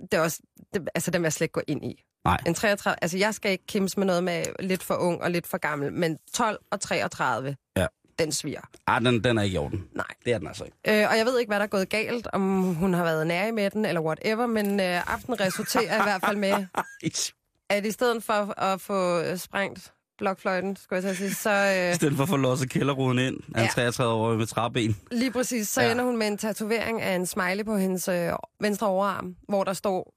det er også, det, altså den vil jeg slet ikke gå ind i. Nej. En 33, altså jeg skal ikke kimse med noget med lidt for ung og lidt for gammel, men 12 og 33, Ja. den sviger. Ej, den, den er ikke i orden. Nej. Det er den altså ikke. Øh, og jeg ved ikke, hvad der er gået galt, om hun har været nær med den, eller whatever, men øh, aftenen resulterer i hvert fald med, at i stedet for at få øh, sprængt blokfløjten, skulle jeg sige, så I øh, stedet for at få losset kælderruden ind af Ja. 33-årig med træben. lige præcis, så Ja. ender hun med en tatovering af en smiley på hendes øh, venstre overarm, hvor der står,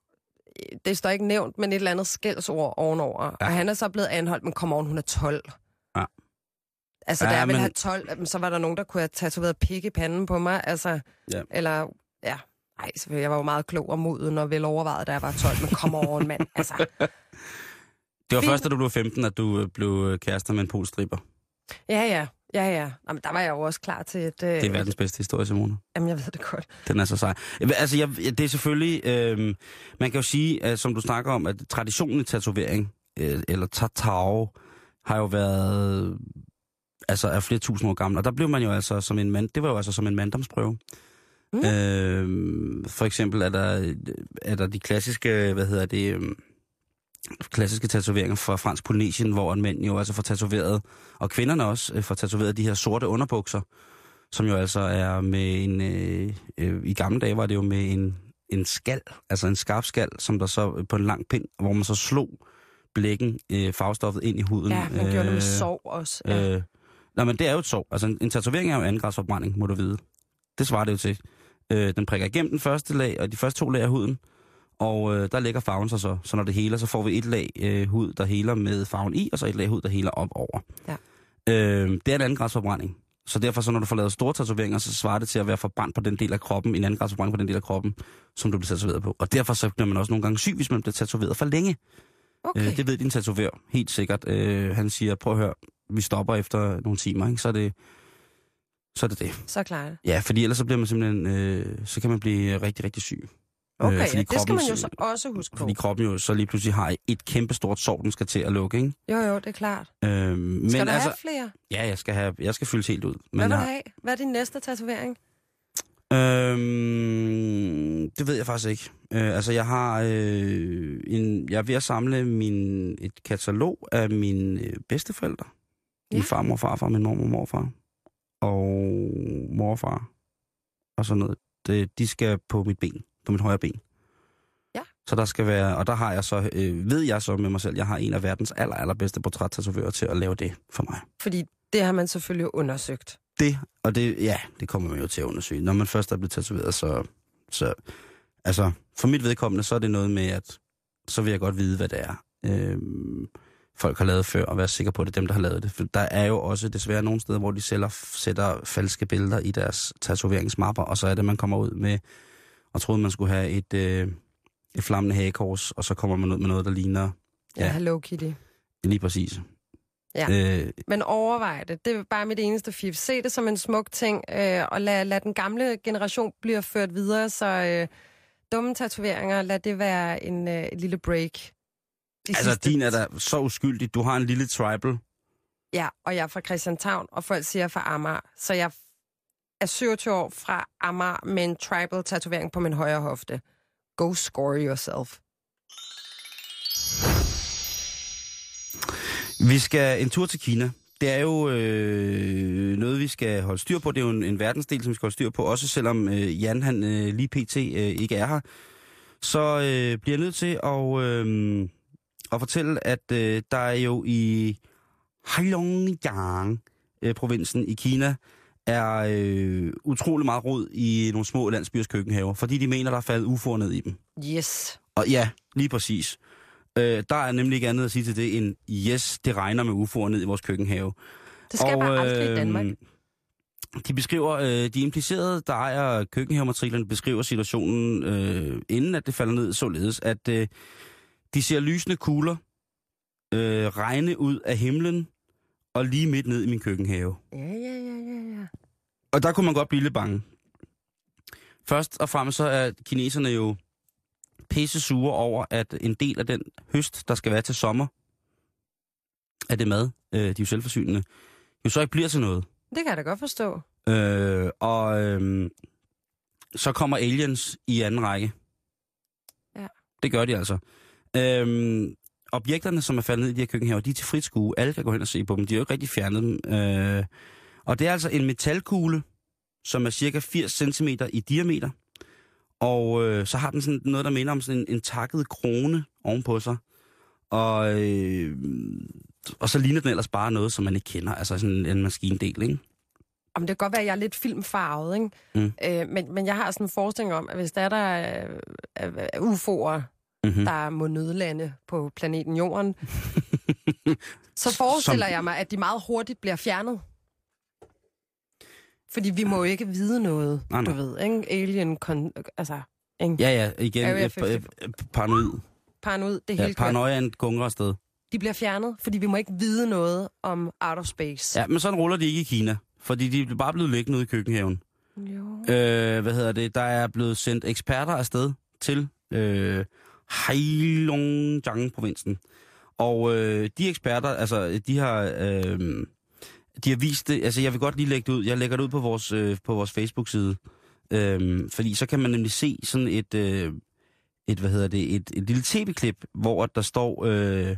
det står ikke nævnt, men et eller andet skældsord ovenover. Ja. Og han er så blevet anholdt, men kom on, hun er 12. Ja. Altså, Ja, da jeg ville men- have 12, jamen, så var der nogen, der kunne have tatoveret pik i panden på mig. Altså, Ja. eller, ja, nej, selvfølgelig, jeg var jo meget klog og moden og velovervejet, da jeg var 12, men kom over mand. Altså, Det var Fint. først, da du blev 15, at du øh, blev øh, kærester med en polstripper. ja, ja, ja, ja. Jamen, der var jeg jo også klar til et... Øh, Det er verdens bedste historie, Simone. Jamen, jeg ved det godt. Den er så sej. Altså, jeg, det er selvfølgelig... Øh, man kan jo sige, at, som du snakker om, at traditionen i tatovering, øh, eller tatao, har jo været altså er flere tusind år gammel. Og der blev man jo altså som en mand, det var jo altså som en manddomsprøve. Mm. Øh, for eksempel er der, er der de klassiske, hvad hedder det, øh, klassiske tatoveringer fra fransk Polynesien, hvor mænd jo altså får tatoveret, og kvinderne også øh, får tatoveret de her sorte underbukser, som jo altså er med en, øh, øh, i gamle dage var det jo med en, en skal, altså en skarp skal, som der så på en lang pind, hvor man så slog blækken, øh, farvestoffet ind i huden. Ja, man gjorde det med sov også. Ja. Øh, nej, men det er jo et sov. Altså en, en tatovering er jo andengradsforbrænding, må du vide. Det svarer det jo til. Øh, den prikker igennem den første lag, og de første to lag af huden, og øh, der ligger farven sig så. Så når det heler, så får vi et lag øh, hud, der heler med farven i, og så et lag hud, der heler op over. Ja. Øh, det er en andengradsforbrænding. Så derfor, så når du får lavet store tatoveringer, så svarer det til at være forbrændt på den del af kroppen, en anden grads forbrænding på den del af kroppen, som du bliver tatoveret på. Og derfor så bliver man også nogle gange syg, hvis man bliver tatoveret for længe. Okay. Øh, det ved din tatovør helt sikkert. Øh, han siger, prøv at høre, vi stopper efter nogle timer, ikke? Så er det så er det det. Så klarer det. Ja, fordi ellers så bliver man simpelthen, øh, så kan man blive rigtig, rigtig syg. Okay, fordi ja, det skal man jo så også huske på. Fordi kroppen jo så lige pludselig har et kæmpe stort sår, den skal til at lukke, ikke? Jo, jo, det er klart. Øh, men Skal du altså, have flere? ja, jeg skal, have, jeg skal fyldes helt ud. Hvad Men vil du have? Hvad er din næste tatovering? Øhm, det ved jeg faktisk ikke. Øh, altså, jeg har øh, en, jeg er ved at samle min, et katalog af mine øh, bedsteforældre. Ja. Min farmor farfar, min mormor morfar. Og morfar. Og sådan noget. Det, de skal på mit ben. På mit højre ben. Ja. Så der skal være, og der har jeg så, øh, ved jeg så med mig selv, jeg har en af verdens aller, allerbedste portrættatovører til at lave det for mig. Fordi det har man selvfølgelig undersøgt. Det, og det, ja, det kommer man jo til at undersøge. Når man først er blevet tatoveret, så, så, altså, for mit vedkommende, så er det noget med, at så vil jeg godt vide, hvad det er, øhm, folk har lavet før, og være sikker på, at det er dem, der har lavet det. For der er jo også desværre nogle steder, hvor de sælger, sætter falske billeder i deres tatoveringsmapper, og så er det, man kommer ud med, og troede, man skulle have et, øh, et flammende hagekors, og så kommer man ud med noget, der ligner, Ja, Ja. Hello Kitty. lige præcis. Ja. Øh, Men overvej det. Det er bare mit eneste fif. Se det som en smuk ting, øh, og lad, lad den gamle generation blive ført videre, så øh, dumme tatoveringer, lad det være en øh, lille break. De altså, sidste- din er da så uskyldig. Du har en lille tribal, Ja, og jeg er fra Christianshavn, og folk siger fra Amager. Så jeg er 27 år fra Amager med en tribal tatovering på min højre hofte. Go score yourself. Vi skal en tur til Kina. Det er jo øh, noget, vi skal holde styr på. Det er jo en, en verdensdel, som vi skal holde styr på. Også selvom øh, Jan han øh, lige pt. Øh, ikke er her. Så øh, bliver jeg nødt til at, øh, at fortælle, at øh, der er jo i Heilongjiang-provinsen øh, i Kina, er øh, utrolig meget rod i nogle små landsbyers køkkenhaver, fordi de mener, der er faldet ufor ned i dem. Yes. Og ja, lige præcis. Øh, der er nemlig ikke andet at sige til det end, yes, det regner med UFO'er ned i vores køkkenhave. Det skal bare aldrig i øh, Danmark. De beskriver, øh, de implicerede, der ejer køkkenhavematriklen, beskriver situationen, øh, inden at det falder ned, således, at øh, de ser lysende kugler øh, regne ud af himlen, og lige midt ned i min køkkenhave. Ja, ja, ja, ja, ja. Og der kunne man godt blive lidt bange. Først og fremmest så er kineserne jo pisse sure over, at en del af den høst, der skal være til sommer, af det mad, øh, de er jo selvforsynende, jo så ikke bliver til noget. Det kan jeg da godt forstå. Øh, og øh, så kommer aliens i anden række. Ja. Det gør de altså. Øh, objekterne, som er faldet ned i de her køkkenhaver, de er til frit skue. Alle kan gå hen og se på dem. De har jo ikke rigtig fjernet dem. Øh, og det er altså en metalkugle, som er cirka 80 cm i diameter. Og øh, så har den sådan noget, der minder om sådan en, en takket krone ovenpå sig. Og, øh, og så ligner den ellers bare noget, som man ikke kender. Altså sådan en maskindel, ikke? Om det kan godt være, at jeg er lidt filmfarvet, ikke? Mm. Øh, men, men jeg har sådan en forestilling om, at hvis der er der er, er, er UFO'er, Mm-hmm. der må nødlande på planeten Jorden, så forestiller Som- jeg mig, at de meget hurtigt bliver fjernet. Fordi vi må jo ikke vide noget, Nej, nej. du ved, ikke? Alien, kon, altså, ikke? Ja, ja, igen, Area øh, pa- 50. øh, paranoid. Paranoid, det er Ja, paranoiaen gunger afsted. De bliver fjernet, fordi vi må ikke vide noget om out of space. Ja, men sådan ruller de ikke i Kina. Fordi de er bare blevet liggende ude i køkkenhaven. Jo. Øh, hvad hedder det? Der er blevet sendt eksperter afsted til øh, Heilongjiang-provinsen. Og øh, de eksperter, altså, de har, øh, de har vist det, altså jeg vil godt lige lægge det ud, jeg lægger det ud på vores, øh, på vores Facebook-side, øh, fordi så kan man nemlig se sådan et, øh, et hvad hedder det, et, et lille tv-klip, hvor der står øh,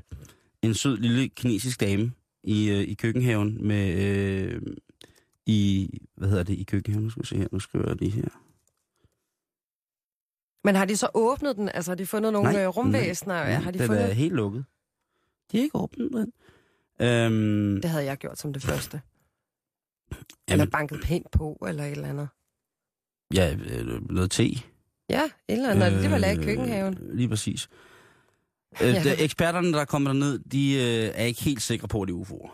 en sød lille kinesisk dame i, øh, i køkkenhaven med, øh, i, hvad hedder det, i køkkenhaven, nu skal vi se her, nu skriver jeg lige her. Men har de så åbnet den? Altså har de fundet nogle Nej, nej, rumvæsener? Nej, har de den fundet... er helt lukket. De har ikke åbnet den. Øhm, Det havde jeg gjort som det første. Eller jamen, banket pænt på, eller et eller andet. ja, øh, noget te. Ja, et eller andet. Øh, det var lavet i køkkenhaven. Lige præcis. Øh, Ja. de, eksperterne, der kommer derned, de øh, er ikke helt sikre på, at det er UFO'er.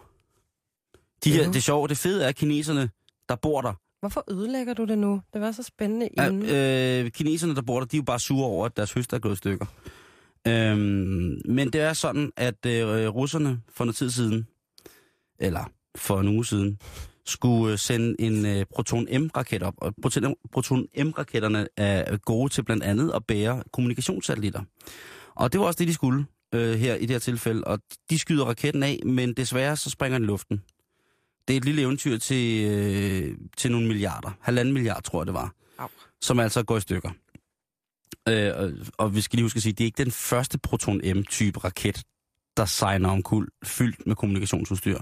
De her, det sjove, det fede er, at kineserne, der bor der, Hvorfor ødelægger du det nu? Det var så spændende Ja, inden. øh, kineserne, der bor der, de er jo bare sure over, at deres høst er gået i stykker. Øhm, men det er sådan, at øh, russerne for noget tid siden, eller for en uge siden, skulle øh, sende en øh, Proton-M-raket op. Og Proton- Proton-M-raketterne er gode til blandt andet at bære kommunikationssatellitter. Og det var også det, de skulle øh, her i det her tilfælde. Og de skyder raketten af, men desværre så springer den i luften. Det er et lille eventyr til, øh, til nogle milliarder. Halvanden milliard, tror jeg det var. Au. Som altså går i stykker. Øh, og, og vi skal lige huske at sige, det er ikke den første Proton-M-type raket, der sejner om kul, fyldt med kommunikationsudstyr.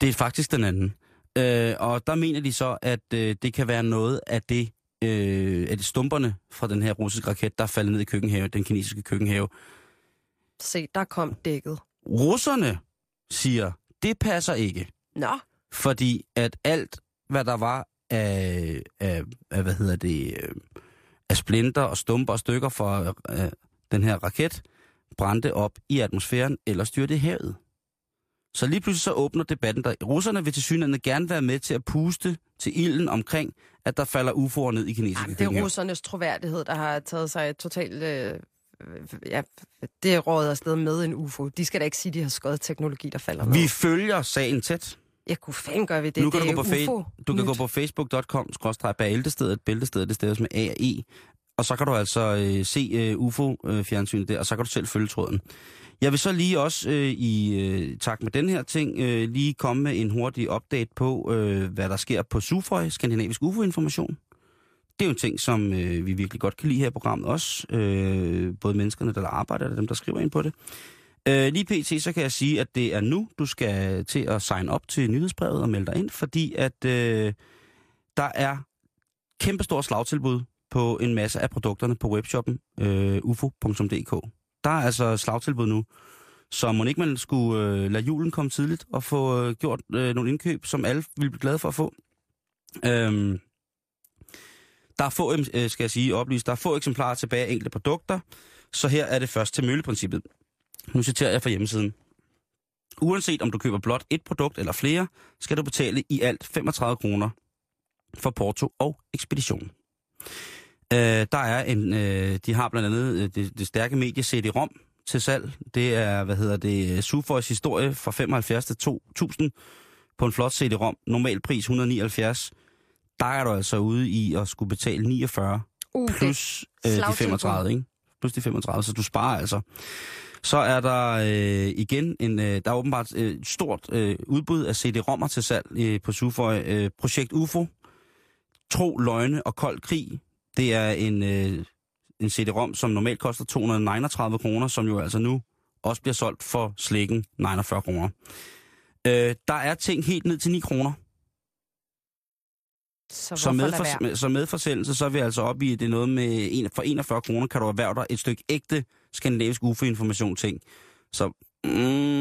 Det er faktisk den anden. Øh, og der mener de så, at øh, det kan være noget af det, øh, af stumperne fra den her russiske raket, der er faldet ned i køkkenhave, den kinesiske køkkenhave. Se, der kom dækket. Russerne siger, det passer ikke. Nå, Fordi at alt, hvad der var af, af, af hvad hedder det, øh, af splinter og stumper og stykker fra øh, den her raket, brændte op i atmosfæren eller styrte i havet. Så lige pludselig så åbner debatten der. Russerne vil til synligheden gerne være med til at puste til ilden omkring, at der falder UFO'er ned i kinesiske Jamen, det er russernes troværdighed, der har taget sig totalt... Øh, ja, det er rådet afsted med en UFO. De skal da ikke sige, de har skåret teknologi, der falder ned. Vi følger sagen tæt. Jeg kunne fanden gøre ved det. nu kan det du gå på, fa- du kan gå på facebook.com bæltestedet, bæltestedet det staves med A og E, og så kan du altså øh, se øh, UFO-fjernsynet der, og så kan du selv følge tråden. Jeg vil så lige også øh, i øh, takt med den her ting øh, lige komme med en hurtig update på, øh, hvad der sker på SUFOI, Skandinavisk UFO-information. Det er jo en ting, som øh, vi virkelig godt kan lide her i programmet også. Øh, både menneskerne, der arbejder, og dem, der skriver ind på det. Øh, lige pt. så kan jeg sige, at det er nu, du skal til at sign op til nyhedsbrevet og melde dig ind, fordi at øh, der er kæmpestor slagtilbud på en masse af produkterne på webshoppen øh, ufo.dk. Der er altså slagtilbud nu, så må ikke man skulle øh, lade julen komme tidligt og få øh, gjort øh, nogle indkøb, som alle vil blive glade for at få. Øhm, der er få, øh, skal jeg sige, oplyst, der er få eksemplarer tilbage af enkelte produkter, så her er det først til mølleprincippet. Nu citerer jeg fra hjemmesiden. Uanset om du køber blot et produkt eller flere, skal du betale i alt 35 kroner for porto og ekspedition. Øh, der er en, øh, de har blandt andet øh, det, det stærke medie CD-ROM til salg. Det er, hvad hedder det, Sufoys historie fra 75 til 2000 på en flot CD-ROM. Normal pris 179. Der er du altså ude i at skulle betale 49 Uh, plus øh, de slagtilbud. 35, ikke? Plus de 35, så du sparer altså. Så er der øh, igen en, øh, der er åbenbart øh, stort øh, udbud af CD-rommer til salg øh, på Sufoy. Øh, Projekt UFO, Tro, Løgne og Kold Krig. Det er en, øh, en CD-rom, som normalt koster 239 kroner, som jo altså nu også bliver solgt for slikken 49 kroner. Øh, der er ting helt ned til 9 kroner. Så, Så med, for, så med forsendelse, så er vi altså oppe i, det noget med, en, for 41 kroner kan du erhverve dig et stykke ægte skandinavisk UFO-information ting. Så mm,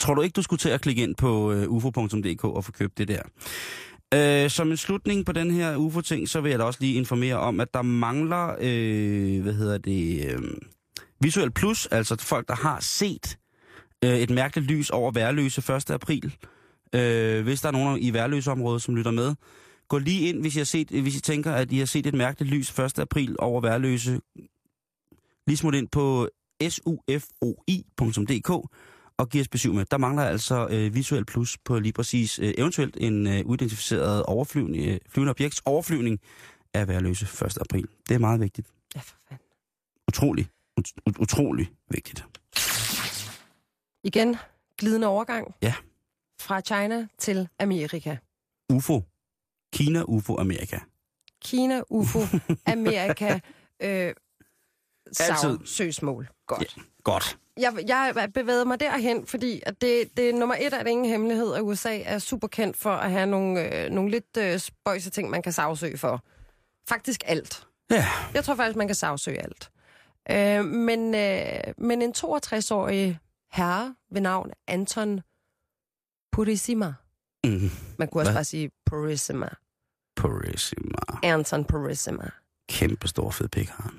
tror du ikke, du skulle til at klikke ind på uh, ufo.dk og få købt det der? Uh, som en slutning på den her UFO-ting, så vil jeg da også lige informere om, at der mangler, uh, hvad hedder det, uh, Visuel Plus, altså folk, der har set uh, et mærkeligt lys over Værløse 1. april, Øh, hvis der er nogen i værløseområdet, som lytter med, gå lige ind, hvis I, har set, hvis I tænker, at I har set et mærkeligt lys 1. april over værløse. Lige smut ind på sufoi.dk og giv os besøg med. Der mangler altså øh, visuel plus på lige præcis øh, eventuelt en øh, uidentificeret overflyvning, øh, flyvende objekts overflyvning af værløse 1. april. Det er meget vigtigt. Ja, for fanden. Utrolig, ut- ut- utrolig vigtigt. Igen, glidende overgang. Ja. Fra China til Amerika. UFO. Kina, UFO, Amerika. Kina, UFO, Amerika, øh, sagsøgsmål. Godt. Godt. Jeg, jeg bevægede mig derhen, fordi at det, det er nummer et er det ingen hemmelighed, at USA er super kendt for at have nogle, øh, nogle lidt øh, spøjse ting, man kan sagsøge for. faktisk alt. Ja. Jeg tror faktisk, man kan sagsøge alt. Øh, men, øh, men en 62-årig herre ved navn Anton Purissima. Mm. Man kunne også Hvad? bare sige Purissima. Purissima. Anton Purissima. Kæmpe stor fed pik har han.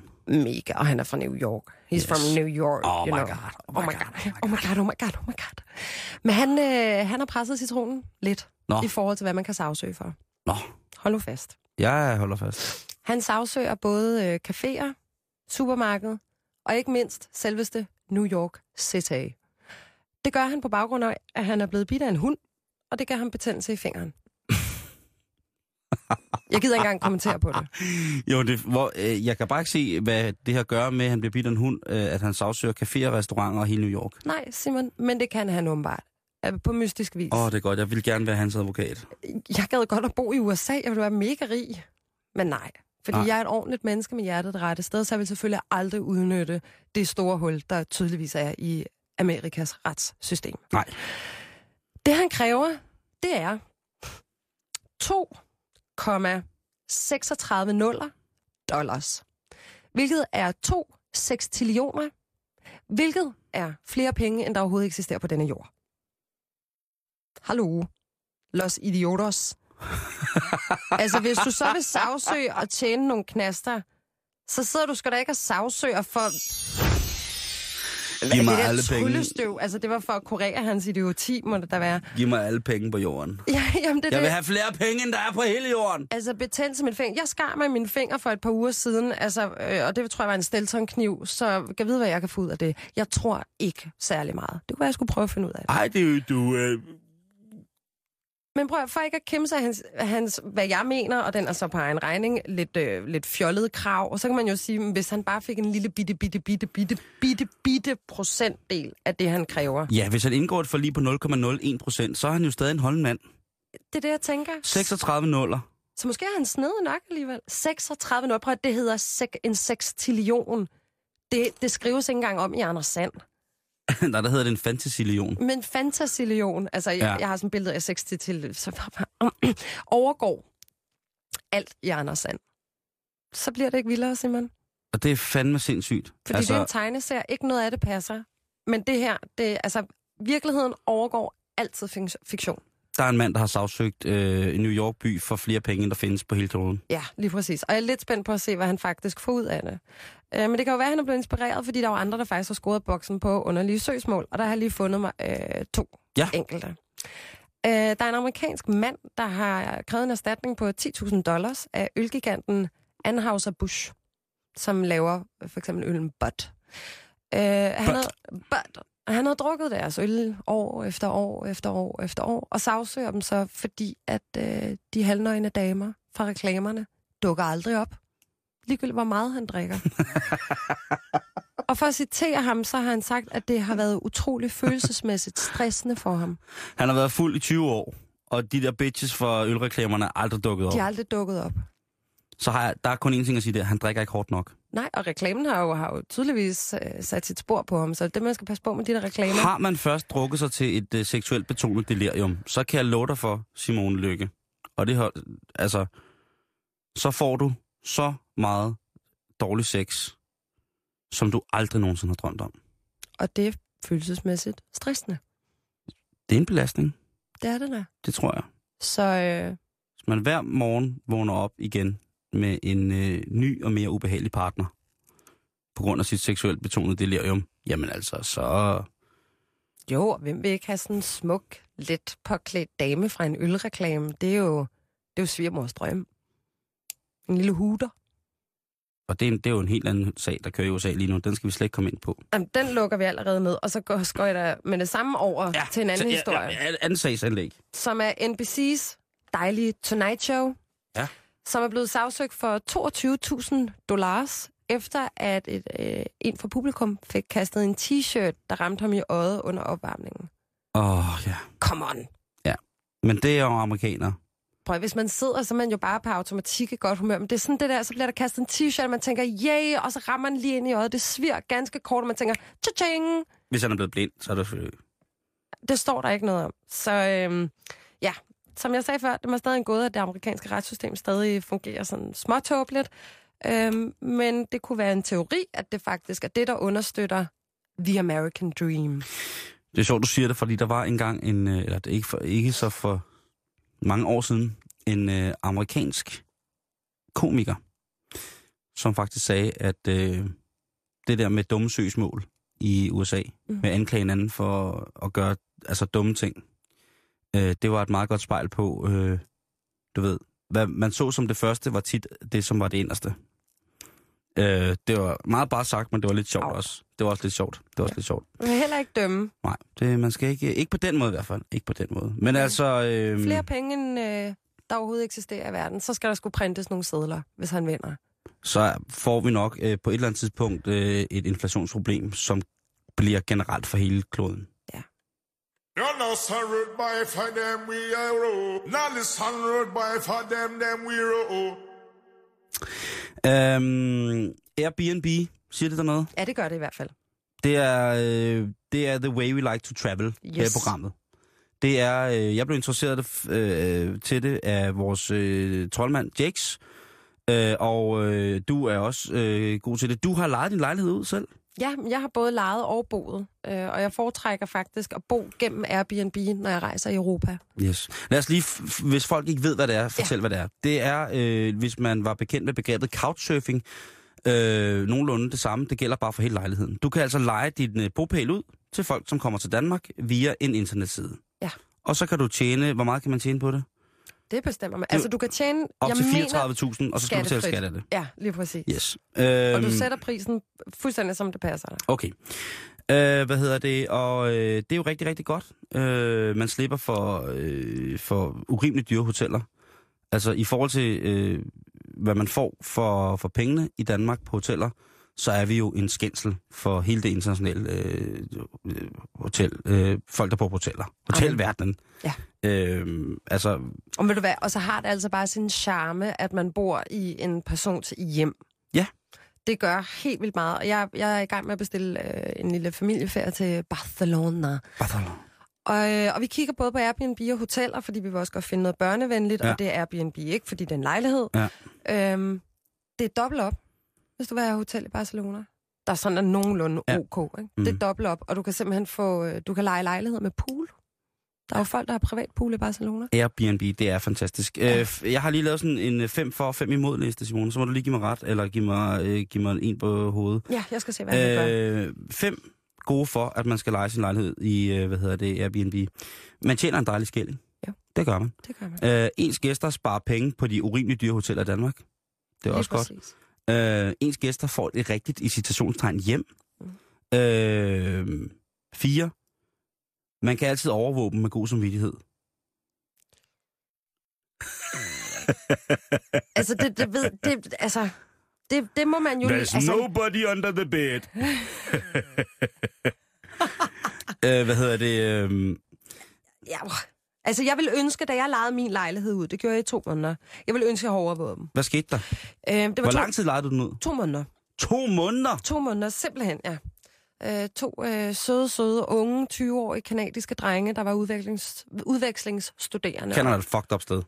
Mega, og han er fra New York. He's Yes. from New York, Oh you my know. God, Oh my god, oh my god, oh my god, oh my god. Men han, øh, han har presset citronen lidt Nå. i forhold til, hvad man kan sagsøge for. Nå, Hold nu fast. jeg holder fast. Han sagsøger både øh, caféer, supermarked og ikke mindst selveste New York City. Det gør han på baggrund af, at han er blevet bidt af en hund, og det gav ham betændelse i fingeren. Jeg gider ikke engang kommentere på det. Jo, det, hvor, øh, jeg kan bare ikke se, hvad det her gør med, at han bliver bidt af en hund, øh, at han sagsøger caféer, restauranter og hele New York. Nej, Simon, men det kan han åbenbart. Øh, På mystisk vis. Åh, oh, det er godt. Jeg vil gerne være hans advokat. Jeg gad godt at bo i USA. Jeg ville være mega rig. Men nej. Fordi Nej. jeg er et ordentligt menneske med hjertet det rette sted, så jeg vil selvfølgelig aldrig udnytte det store hul, der tydeligvis er i Amerikas retssystem. Nej. Det han kræver, det er 2,36 nuller dollars. Hvilket er 2 sextillioner, hvilket er flere penge, end der overhovedet eksisterer på denne jord. Hallo, los idiotos. altså, hvis du så vil sagsøge og tjene nogle knaster, så sidder du sgu da ikke og sagsøger for... Giv mig det alle penge. altså det var for at kurere hans idioti, må det da være. Giv mig alle penge på jorden. Ja, jamen det, Jeg vil det. have flere penge, end der er på hele jorden. Altså betændelse min finger. Jeg skar mig min finger for et par uger siden, altså, øh, og det tror jeg var en steltonkniv, så kan vide, hvad jeg kan få ud af det. Jeg tror ikke særlig meget. Det kunne være, jeg skulle prøve at finde ud af det. Ej, det er jo du... Øh... Men prøv at- for ikke at kæmpe sig hans, hans, hvad jeg mener, og den er så på egen regning, lidt, øh, lidt fjollet krav. Og så kan man jo sige, at hvis han bare fik en lille bitte, bitte, bitte, bitte, bitte, bitte procentdel af det, han kræver. Ja, hvis han indgår et forlig på 0,01 procent, så er han jo stadig en holdende mand. Det er det, jeg tænker. 36 nuller. Så måske er han snedig nok alligevel. 36 nul. Prøv at det hedder sek, en sextillion. Det, det skrives ikke engang om i Anders Sand. Nej, der hedder det en fantasilion. Men fantasilion, altså ja. Ja. jeg, jeg har sådan et billede af 60 til, så overgår alt i Anders Sand. Så bliver det ikke vildere, Simon. Og det er fandme sindssygt. Fordi altså... det er en tegneserie, ikke noget af det passer. Men det her, det, altså, virkeligheden overgår altid fik- fiktion. Der er en mand, der har sagsøgt øh, en New York by for flere penge, end der findes på hele kloden. Ja, lige præcis. Og jeg er lidt spændt på at se, hvad han faktisk får ud af det. Øh, men det kan jo være, at han er blevet inspireret, fordi der var andre, der faktisk har scoret boksen på underlige søgsmål. Og der har jeg lige fundet mig øh, to Ja. enkelte. Øh, der er en amerikansk mand, der har krævet en erstatning på 10.000 dollars af ølgiganten Anheuser-Busch, som laver øh, for eksempel øllen Bud. Øh, han, havde, Bud. han havde drukket deres øl år efter år efter år efter år, og sagsøger dem så, fordi at øh, de halvnøgne damer fra reklamerne dukker aldrig op. Ligegyldigt hvor meget han drikker. og for at citere ham, så har han sagt, at det har været utrolig følelsesmæssigt stressende for ham. Han har været fuld i 20 år, og de der bitches for ølreklamerne er aldrig dukket op. De har aldrig dukket op. Så har jeg, der er kun én ting at sige der. Han drikker ikke hårdt nok. Nej, og reklamen har jo, har jo tydeligvis øh, sat sit spor på ham, så det man skal passe på med de der reklamer. Har man først drukket sig til et øh, seksuelt betonet delirium, så kan jeg love dig for Simone Lykke. Og det har, altså, så får du så meget dårlig sex, som du aldrig nogensinde har drømt om. Og det er følelsesmæssigt stressende. Det er en belastning, Det er det da. det tror jeg. Så øh, Hvis man hver morgen vågner op igen med en øh, ny og mere ubehagelig partner, på grund af sit seksuelt betonet delirium, jamen altså, så... jo, hvem vil ikke have sådan en smuk, let påklædt dame fra en ølreklame? Det er jo, det er jo svigermors drøm. En lille huter. Og det er, det er jo en helt anden sag, der kører i USA lige nu. Den skal vi slet ikke komme ind på. Jamen, den lukker vi allerede ned, og så går, går jeg da med det samme over ja, til en anden så, historie. Ja, ja, anden sagsanlæg. som er NBC's dejlige Tonight Show, Ja. Som er blevet sagsøgt for 22.000 dollars, efter at et, øh, en fra publikum fik kastet en t-shirt, der ramte ham i øjet under opvarmningen. Åh, oh, ja. Come on! Men det er jo amerikanere. Prøv, hvis man sidder, så er man jo bare på automatik i godt humør. Men det er sådan det der, så bliver der kastet en t-shirt, og man tænker, yay, og så rammer man lige ind i øjet. Det sviger ganske kort, og man tænker, cha-ching! Hvis han er blevet blind, så er det selvfølgelig... Det står der ikke noget om. Så øhm, ja, som jeg sagde før, det var stadig en gåde, at det amerikanske retssystem stadig fungerer sådan småtåbeligt. Øhm, men det kunne være en teori, at det faktisk er det, der understøtter The American Dream. Det er sjovt, du siger det, fordi der var engang en, øh, eller det ikke, for, ikke så for mange år siden, en øh, amerikansk komiker, som faktisk sagde, at øh, det der med dumme søgsmål i USA, mm. med at anklage hinanden for at gøre altså dumme ting, øh, det var et meget godt spejl på, øh, du ved, hvad man så som det første, var tit det, som var det inderste. Øh, det var meget bare sagt, men det var lidt sjovt Au. også. Det var også lidt sjovt. Det var også lidt sjovt. Man kan heller ikke dømme Nej, det, man skal ikke, ikke på den måde i hvert fald. Ikke på den måde. Men altså... Øh, flere penge, end øh, der overhovedet eksisterer i verden. Så skal der skulle printes nogle sædler, hvis han vinder. så får vi nok øh, på et eller andet tidspunkt øh, et inflationsproblem, som bliver generelt for hele kloden. You're not sorrowed by for them we are roll. Not the sorrowed by for them them we roll. Øhm, Airbnb, siger det der noget? Ja, det gør det i hvert fald. Det er, øh, det er The Way We Like to Travel yes. her i programmet. Det er, øh, jeg blev interesseret øh, til det af vores øh, troldmand Jakes, øh, og øh, du er også øh, god til det. Du har lejet din lejlighed ud selv. Ja, jeg har både lejet og boet, øh, og jeg foretrækker faktisk at bo gennem Airbnb, når jeg rejser i Europa. Yes. Lad os lige, hvis folk ikke ved, hvad det er, fortæl, ja. hvad det er. Det er, øh, hvis man var bekendt med begrebet couchsurfing, øh, nogenlunde det samme. Det gælder bare for hele lejligheden. Du kan altså lege din øh, bopæl ud til folk, som kommer til Danmark via en internetside. Ja. Og så kan du tjene, hvor meget kan man tjene på det? Det bestemmer man. Altså, du kan tjene... Op jeg til mener, 34.000, og så skal du betale skattefrit. skat af det. Ja, lige præcis. Yes. Øhm, Og du sætter prisen fuldstændig, som det passer dig. Okay. Øh, hvad hedder det? Og øh, det er jo rigtig, rigtig godt. Øh, man slipper for, øh, for urimeligt dyre hoteller. Altså i forhold til, øh, hvad man får for, for pengene i Danmark på hoteller, så er vi jo en skændsel for hele det internationale øh, øh, hotel, øh, folk, der bor på hoteller. Hotelverdenen. Ja. Øh, altså, Og ved du hvad, og så har det altså bare sin charme, at man bor i en persons hjem. Ja. Det gør helt vildt meget. Og jeg, jeg er i gang med at bestille øh, en lille familieferie til Barcelona. Barcelona. Og, øh, og vi kigger både på Airbnb og hoteller, fordi vi vil også godt finde noget børnevenligt, Ja. og det er Airbnb ikke, fordi det er en lejlighed. Ja. Øhm, det er dobbelt op, hvis du vil have hotel i Barcelona. Der er sådan er nogenlunde Ja. ok. Ikke? Mm. Det er dobbelt op, og du kan simpelthen få, øh, du kan lege lejlighed med pool. Der er jo folk, der har privat pool i Barcelona. Airbnb, det er fantastisk. Ja. Ja. Øh, jeg har lige lavet sådan en 5 for og 5 imod liste, Simone. Så må du lige give mig ret, eller give mig, øh, give mig en på hovedet. Ja, jeg skal se, hvad jeg. Øh, fem gode for, at man skal lege sin lejlighed i, øh, hvad hedder det, Airbnb. Man tjener en dejlig skilling. Ja. Det gør man. Det gør man. Øh, ens gæster sparer penge på de urimeligt dyre hoteller i Danmark. Det er Lige også godt. Øh, ens gæster får et rigtigt i citationstegn hjem. Mm. Øh, fire. Man kan altid overvåge dem med god samvittighed. Altså, det, det, ved, det, altså, det, det må man jo... lige- There's altså, nobody under the bed. øh, hvad hedder det? Øh, ja, altså, jeg vil ønske, da jeg lejede min lejlighed ud, det gjorde jeg i to måneder, jeg vil ønske, at jeg havde overvåget dem. hvad skete der? Øh, det var Hvor to, lang tid lejede du den ud? to måneder. To måneder? To måneder, simpelthen, ja. Øh, to øh, søde, søde, unge, 20-årige kanadiske drenge, der var udvekslings, udvekslingsstuderende. Kender et fucked up sted.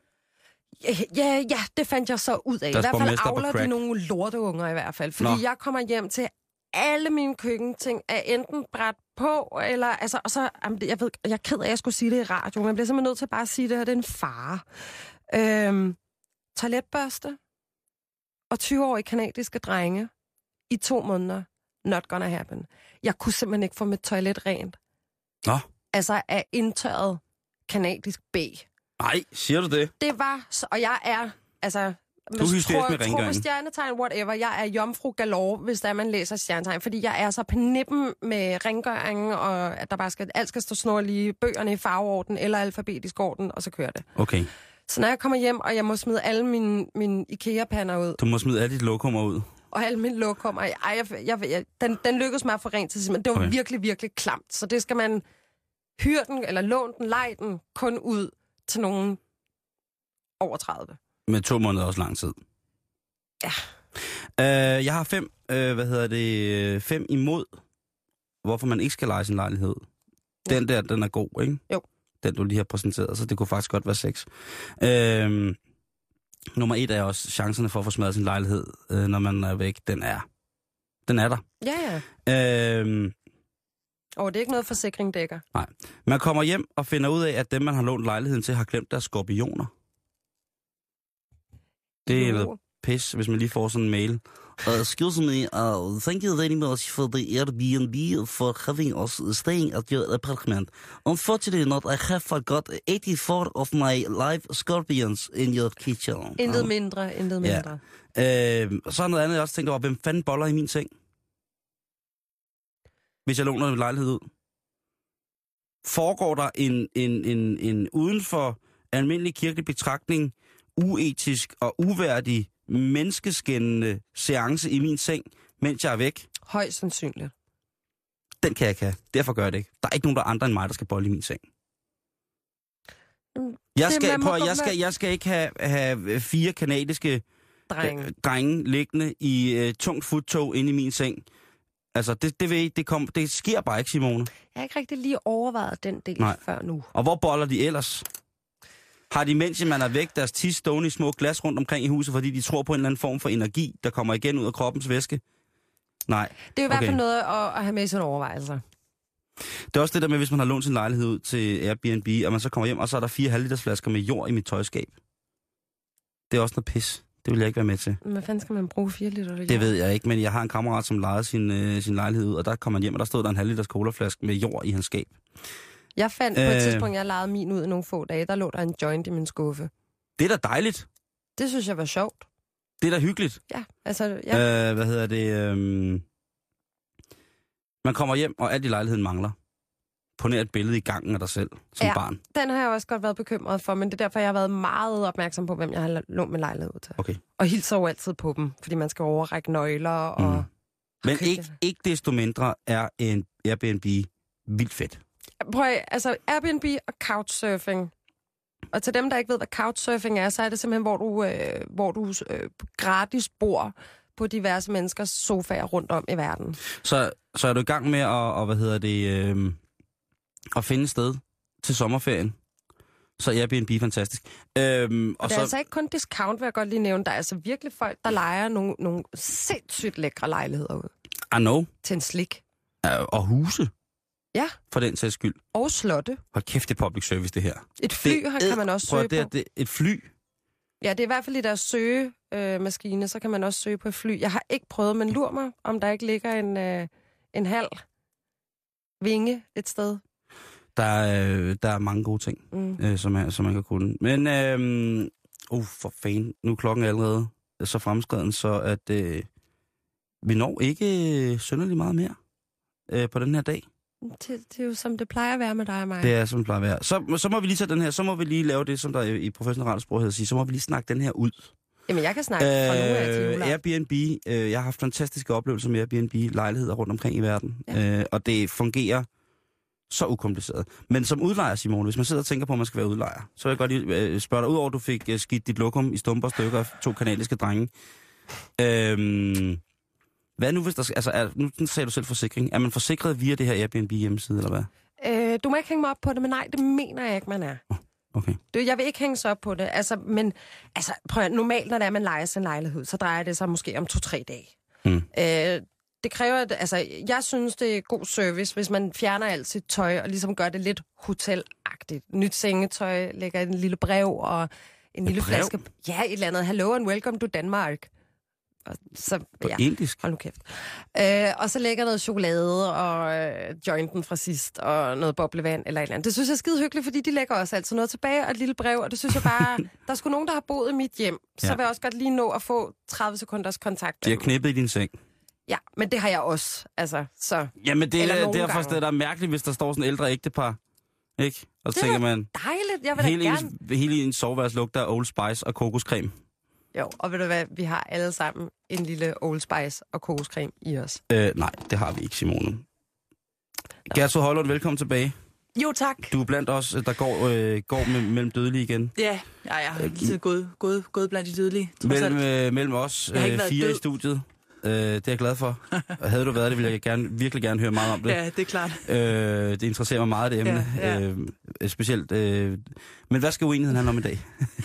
Ja, ja, ja, det fandt jeg så ud af. I Deres hvert fald avler de nogle lorteunger i hvert fald. Fordi Nå. jeg kommer hjem til alle mine køkkenting er enten bræt på, eller altså, og så, jamen, jeg ved, jeg er ked af, at jeg skulle sige det i radio, men jeg bliver simpelthen nødt til bare at sige det her, det er en fare. Øhm, toiletbørste og 20-årige kanadiske drenge i to måneder, not gonna happen. Jeg kunne simpelthen ikke få mit toilet rent. Nå. Altså af indtørret kanadisk B. Nej, siger du det? Det var, og jeg er, altså... Du er hysterisk med Tro på stjernetegn, whatever. Jeg er jomfru galore, hvis der man læser stjernetegn, fordi jeg er så på nippen med rengøringen, og at der bare skal, alt skal stå snorlige, bøgerne i farveorden eller alfabetisk orden, og så kører det. Okay. Så når jeg kommer hjem, og jeg må smide alle mine, mine IKEA-pander ud, Du må smide alle dit lokummer ud. og alle mine lokummer, ej, jeg, jeg, jeg, den, den lykkedes mig at få rent til men det var okay. virkelig, virkelig klamt. Så det skal man hyre den, eller låne den, lege den, kun ud til nogen over 30. Med to måneder er også lang tid. Ja. Øh, jeg har fem, øh, hvad hedder det, øh, fem imod, hvorfor man ikke skal lege sin lejlighed. Den der, den er god, ikke? Jo. den du lige har præsenteret, så det kunne faktisk godt være sex. Øhm, nummer et er også chancerne for at få smadret sin lejlighed, øh, når man er væk. Den er, den er der. Ja, ja. Øhm, Og det er ikke noget, forsikring dækker. man kommer hjem og finder ud af, at dem, man har lånt lejligheden til, har glemt deres skorpioner. Det er Jo. noget pis, hvis man lige får sådan en mail. Uh, excuse me, uh, thank you very much for the Airbnb for having us staying at your apartment. Unfortunately not, I have forgot 84 of my live scorpions in your kitchen. Intet mindre, intet Ja. mindre. Øh, så er noget andet, jeg også tænkte over. Hvem fanden boller i min seng? Hvis jeg låner en lejlighed ud. Foregår der en, en, en, en uden for almindelig kirkelig betragtning, uetisk og uværdig, menneskeskændende seance i min seng, mens jeg er væk? Højst sandsynligt. Den kan jeg ikke have. Derfor gør jeg det ikke. Der er ikke nogen der andre end mig, der skal bolle i min seng. Mm, Jeg det- skal, må prøv, jeg, skal, jeg skal ikke have, have fire kanadiske Drenge. øh, drenge liggende i øh, tungt futtog inde i min seng. Altså, det, det, ved det, kom, det sker bare ikke, Simone. Jeg har ikke rigtig lige overvejet den del Nej. før nu. Og hvor boller de ellers? Har de, mens man er væk, deres tis stående i små glas rundt omkring i huset, fordi de tror på en eller anden form for energi, der kommer igen ud af kroppens væske? Nej. Det er jo i hvert Okay. fald noget at, at have med i sine overvejelser. Det er også det der med, hvis man har lånt sin lejlighed ud til Airbnb, og man så kommer hjem, og så er der fire halvliters flasker med jord i mit tøjskab. Det er også noget pis. Det vil jeg ikke være med til. Men Hvad fanden skal man bruge 4 liter? Det ved jeg ikke, men jeg har en kammerat, som lejede sin, øh, sin lejlighed ud, og der kom han hjem, og der stod der en halv liters colaflaske med jord i hans skab. Jeg fandt på et Øh. tidspunkt, jeg lejede min ud i nogle få dage, der lå der en joint i min skuffe. Det er da dejligt. Det synes jeg var sjovt. Det er da hyggeligt. Ja, altså, ja. Øh, hvad hedder det? Øh... Man kommer hjem, og alt i lejligheden mangler. På et billede i gangen af dig selv, som Ja. barn. Den har jeg også godt været bekymret for, men det er derfor, jeg har været meget opmærksom på, hvem jeg har lånt min lejlighed ud til. Okay. Og hilser jo altid på dem, fordi man skal overrække nøgler og... Mm. Men Okay. ikke, ikke desto mindre er en Airbnb vildt fedt. Prøv at, altså Airbnb og couchsurfing. Og til dem, der ikke ved, hvad couchsurfing er, så er det simpelthen, hvor du, øh, hvor du øh, gratis bor på diverse menneskers sofaer rundt om i verden. Så, så er du i gang med at, og, hvad hedder det, øh, at finde sted til sommerferien. Så er Airbnb fantastisk. Øhm, Og det er så... altså ikke kun discount, vil jeg godt lige nævne. Der er altså virkelig folk, der leger nogle, nogle sindssygt lækre lejligheder ud I know. til en slik. Og huse. Ja. For den sags skyld. Og slotte. Hold kæft, det er public service, det her. Et fly det her kan man også prøv, søge det, er, på. det et fly. Ja, det er i hvert fald i deres søgemaskine, øh, maskine, så kan man også søge på et fly. Jeg har ikke prøvet, men lur mig, om der ikke ligger en, øh, en halv vinge et sted. Der er, øh, der er mange gode ting, Mm. øh, som, er, som man kan kunne. Men, øh, uh, for fanden, nu er klokken allerede så fremskreden, så at øh, vi når ikke synderligt meget mere øh, på den her dag. Det, det er jo som det plejer at være med dig og mig. Det er, som det plejer at være. Så, så må vi lige tage den her, så må vi lige lave det, som der i, i professionel radiosprog hedder at sige, så må vi lige snakke den her ud. Jamen, jeg kan snakke fra nu af til Øh, juleaften. Airbnb, øh, jeg har haft fantastiske oplevelser med Airbnb-lejligheder rundt omkring i verden, ja. øh, og det fungerer så ukompliceret. Men som udlejer, Simone, hvis man sidder og tænker på, at man skal være udlejer, så vil jeg godt lige øh, spørge dig, udover at du fik øh, skidt dit lokum i stumper og stykker af to kanadiske drenge, øh, hvad nu hvis der skal, altså er, nu sagde du selv forsikring, er man forsikret via det her Airbnb hjemmeside, eller hvad? Øh, du må ikke hænge mig op på det, men nej, det mener jeg ikke, man er. Okay. Du, jeg vil ikke hænge sig op på det. Altså, men altså, prøv, at- normalt, når det er, man leger sin lejlighed, så drejer det sig måske om to-tre dage. Mm. Øh, det kræver, at, altså, jeg synes, det er god service, hvis man fjerner alt sit tøj og ligesom gør det lidt hotelagtigt. Nyt sengetøj, lægger en lille brev og en lille brev? flaske. Ja, et eller andet. Hello and welcome to Denmark. Og så, På ja. indisk? Hold nu kæft. Øh, og så lægger noget chokolade og øh, jointen fra sidst, og noget boblevand eller et eller andet. Det synes jeg er skide hyggeligt, fordi de lægger også altid noget tilbage og et lille brev, og det synes jeg bare, der er sgu nogen, der har boet i mit hjem. Så Ja. vil jeg også godt lige nå at få 30 sekunders kontakt. De har knippet i din seng. Ja, men det har jeg også. Altså, så Jamen, det er derfor, gange. det er mærkeligt, hvis der står sådan en ældre ægtepar. Ikke? Og så Det er tænker da man, dejligt. Jeg vil da hele gerne... ens, hele ens soveværelse lugter af Old Spice og kokoscreme. Jo, og ved du hvad, vi har alle sammen en lille Old Spice og kokoscreme i os. Øh, nej, det har vi ikke, Simone. Gertrud Højlund, velkommen tilbage. Jo, tak. Du er blandt os, der går, øh, går med, mellem dødelige igen. Ja, ja jeg har altid gået, gået, gået blandt de dødelige. Mellem, øh, mellem os Jeg har ikke øh, været fire død. i studiet. Øh, det er jeg glad for. Og havde du været det, ville jeg gerne, virkelig gerne høre meget om det. Ja, det er klart. Øh, det interesserer mig meget, det emne. Ja, ja. Øh, specielt. Øh, men hvad skal uenigheden handle om i dag?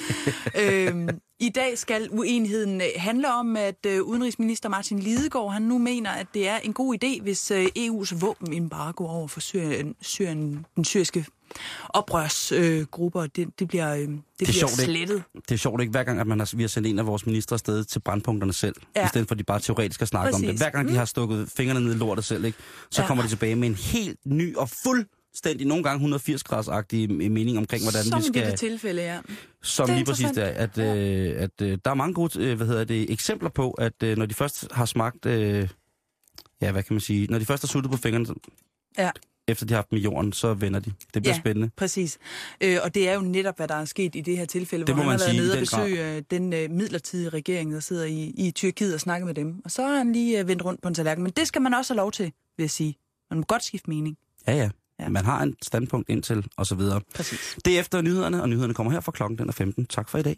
øhm, I dag skal uenigheden øh, handle om, at øh, udenrigsminister Martin Lidegaard han nu mener, at det er en god idé, hvis øh, EU's våbenembargo over for Syrien, Syrien den syriske oprørsgrupper, øh, det, det bliver, øh, det det bliver sjovt, ikke? slettet. Det er sjovt ikke, hver gang, at man har, vi har sendt en af vores ministre afsted til brandpunkterne selv, ja. Ja. i stedet for at de bare teoretisk skal snakke om det. Præcis. Hver gang de har stukket fingrene ned i lortet selv, ikke, så ja. Ja. kommer de tilbage med en helt ny og fuldstændig, nogle gange 180 graders agtig mening omkring, hvordan Som vi i dette skal... tilfælde, ja. Som Det er lige præcis det at, øh, at øh, der er mange gode øh, hvad hedder det, eksempler på, at øh, når de først har smagt, øh, ja, hvad kan man sige, når de først har suttet på fingrene, Ja. Efter de har haft dem i jorden, så vender de. Det bliver Ja. spændende. Præcis. Øh, og det er jo netop, hvad der er sket i det her tilfælde, Det hvor han man har været sige, nede og den grad. besøge øh, den øh, midlertidige regering, der sidder i, i Tyrkiet og snakker med dem. Og så har han lige øh, vendt rundt på en tallerken. Men det skal man også have lov til, vil jeg sige. Man må godt skifte mening. Ja, ja. Ja. Man har en standpunkt indtil, og så videre. Præcis. Det er efter nyhederne, og nyhederne kommer her fra klokken den er 15. Tak for i dag.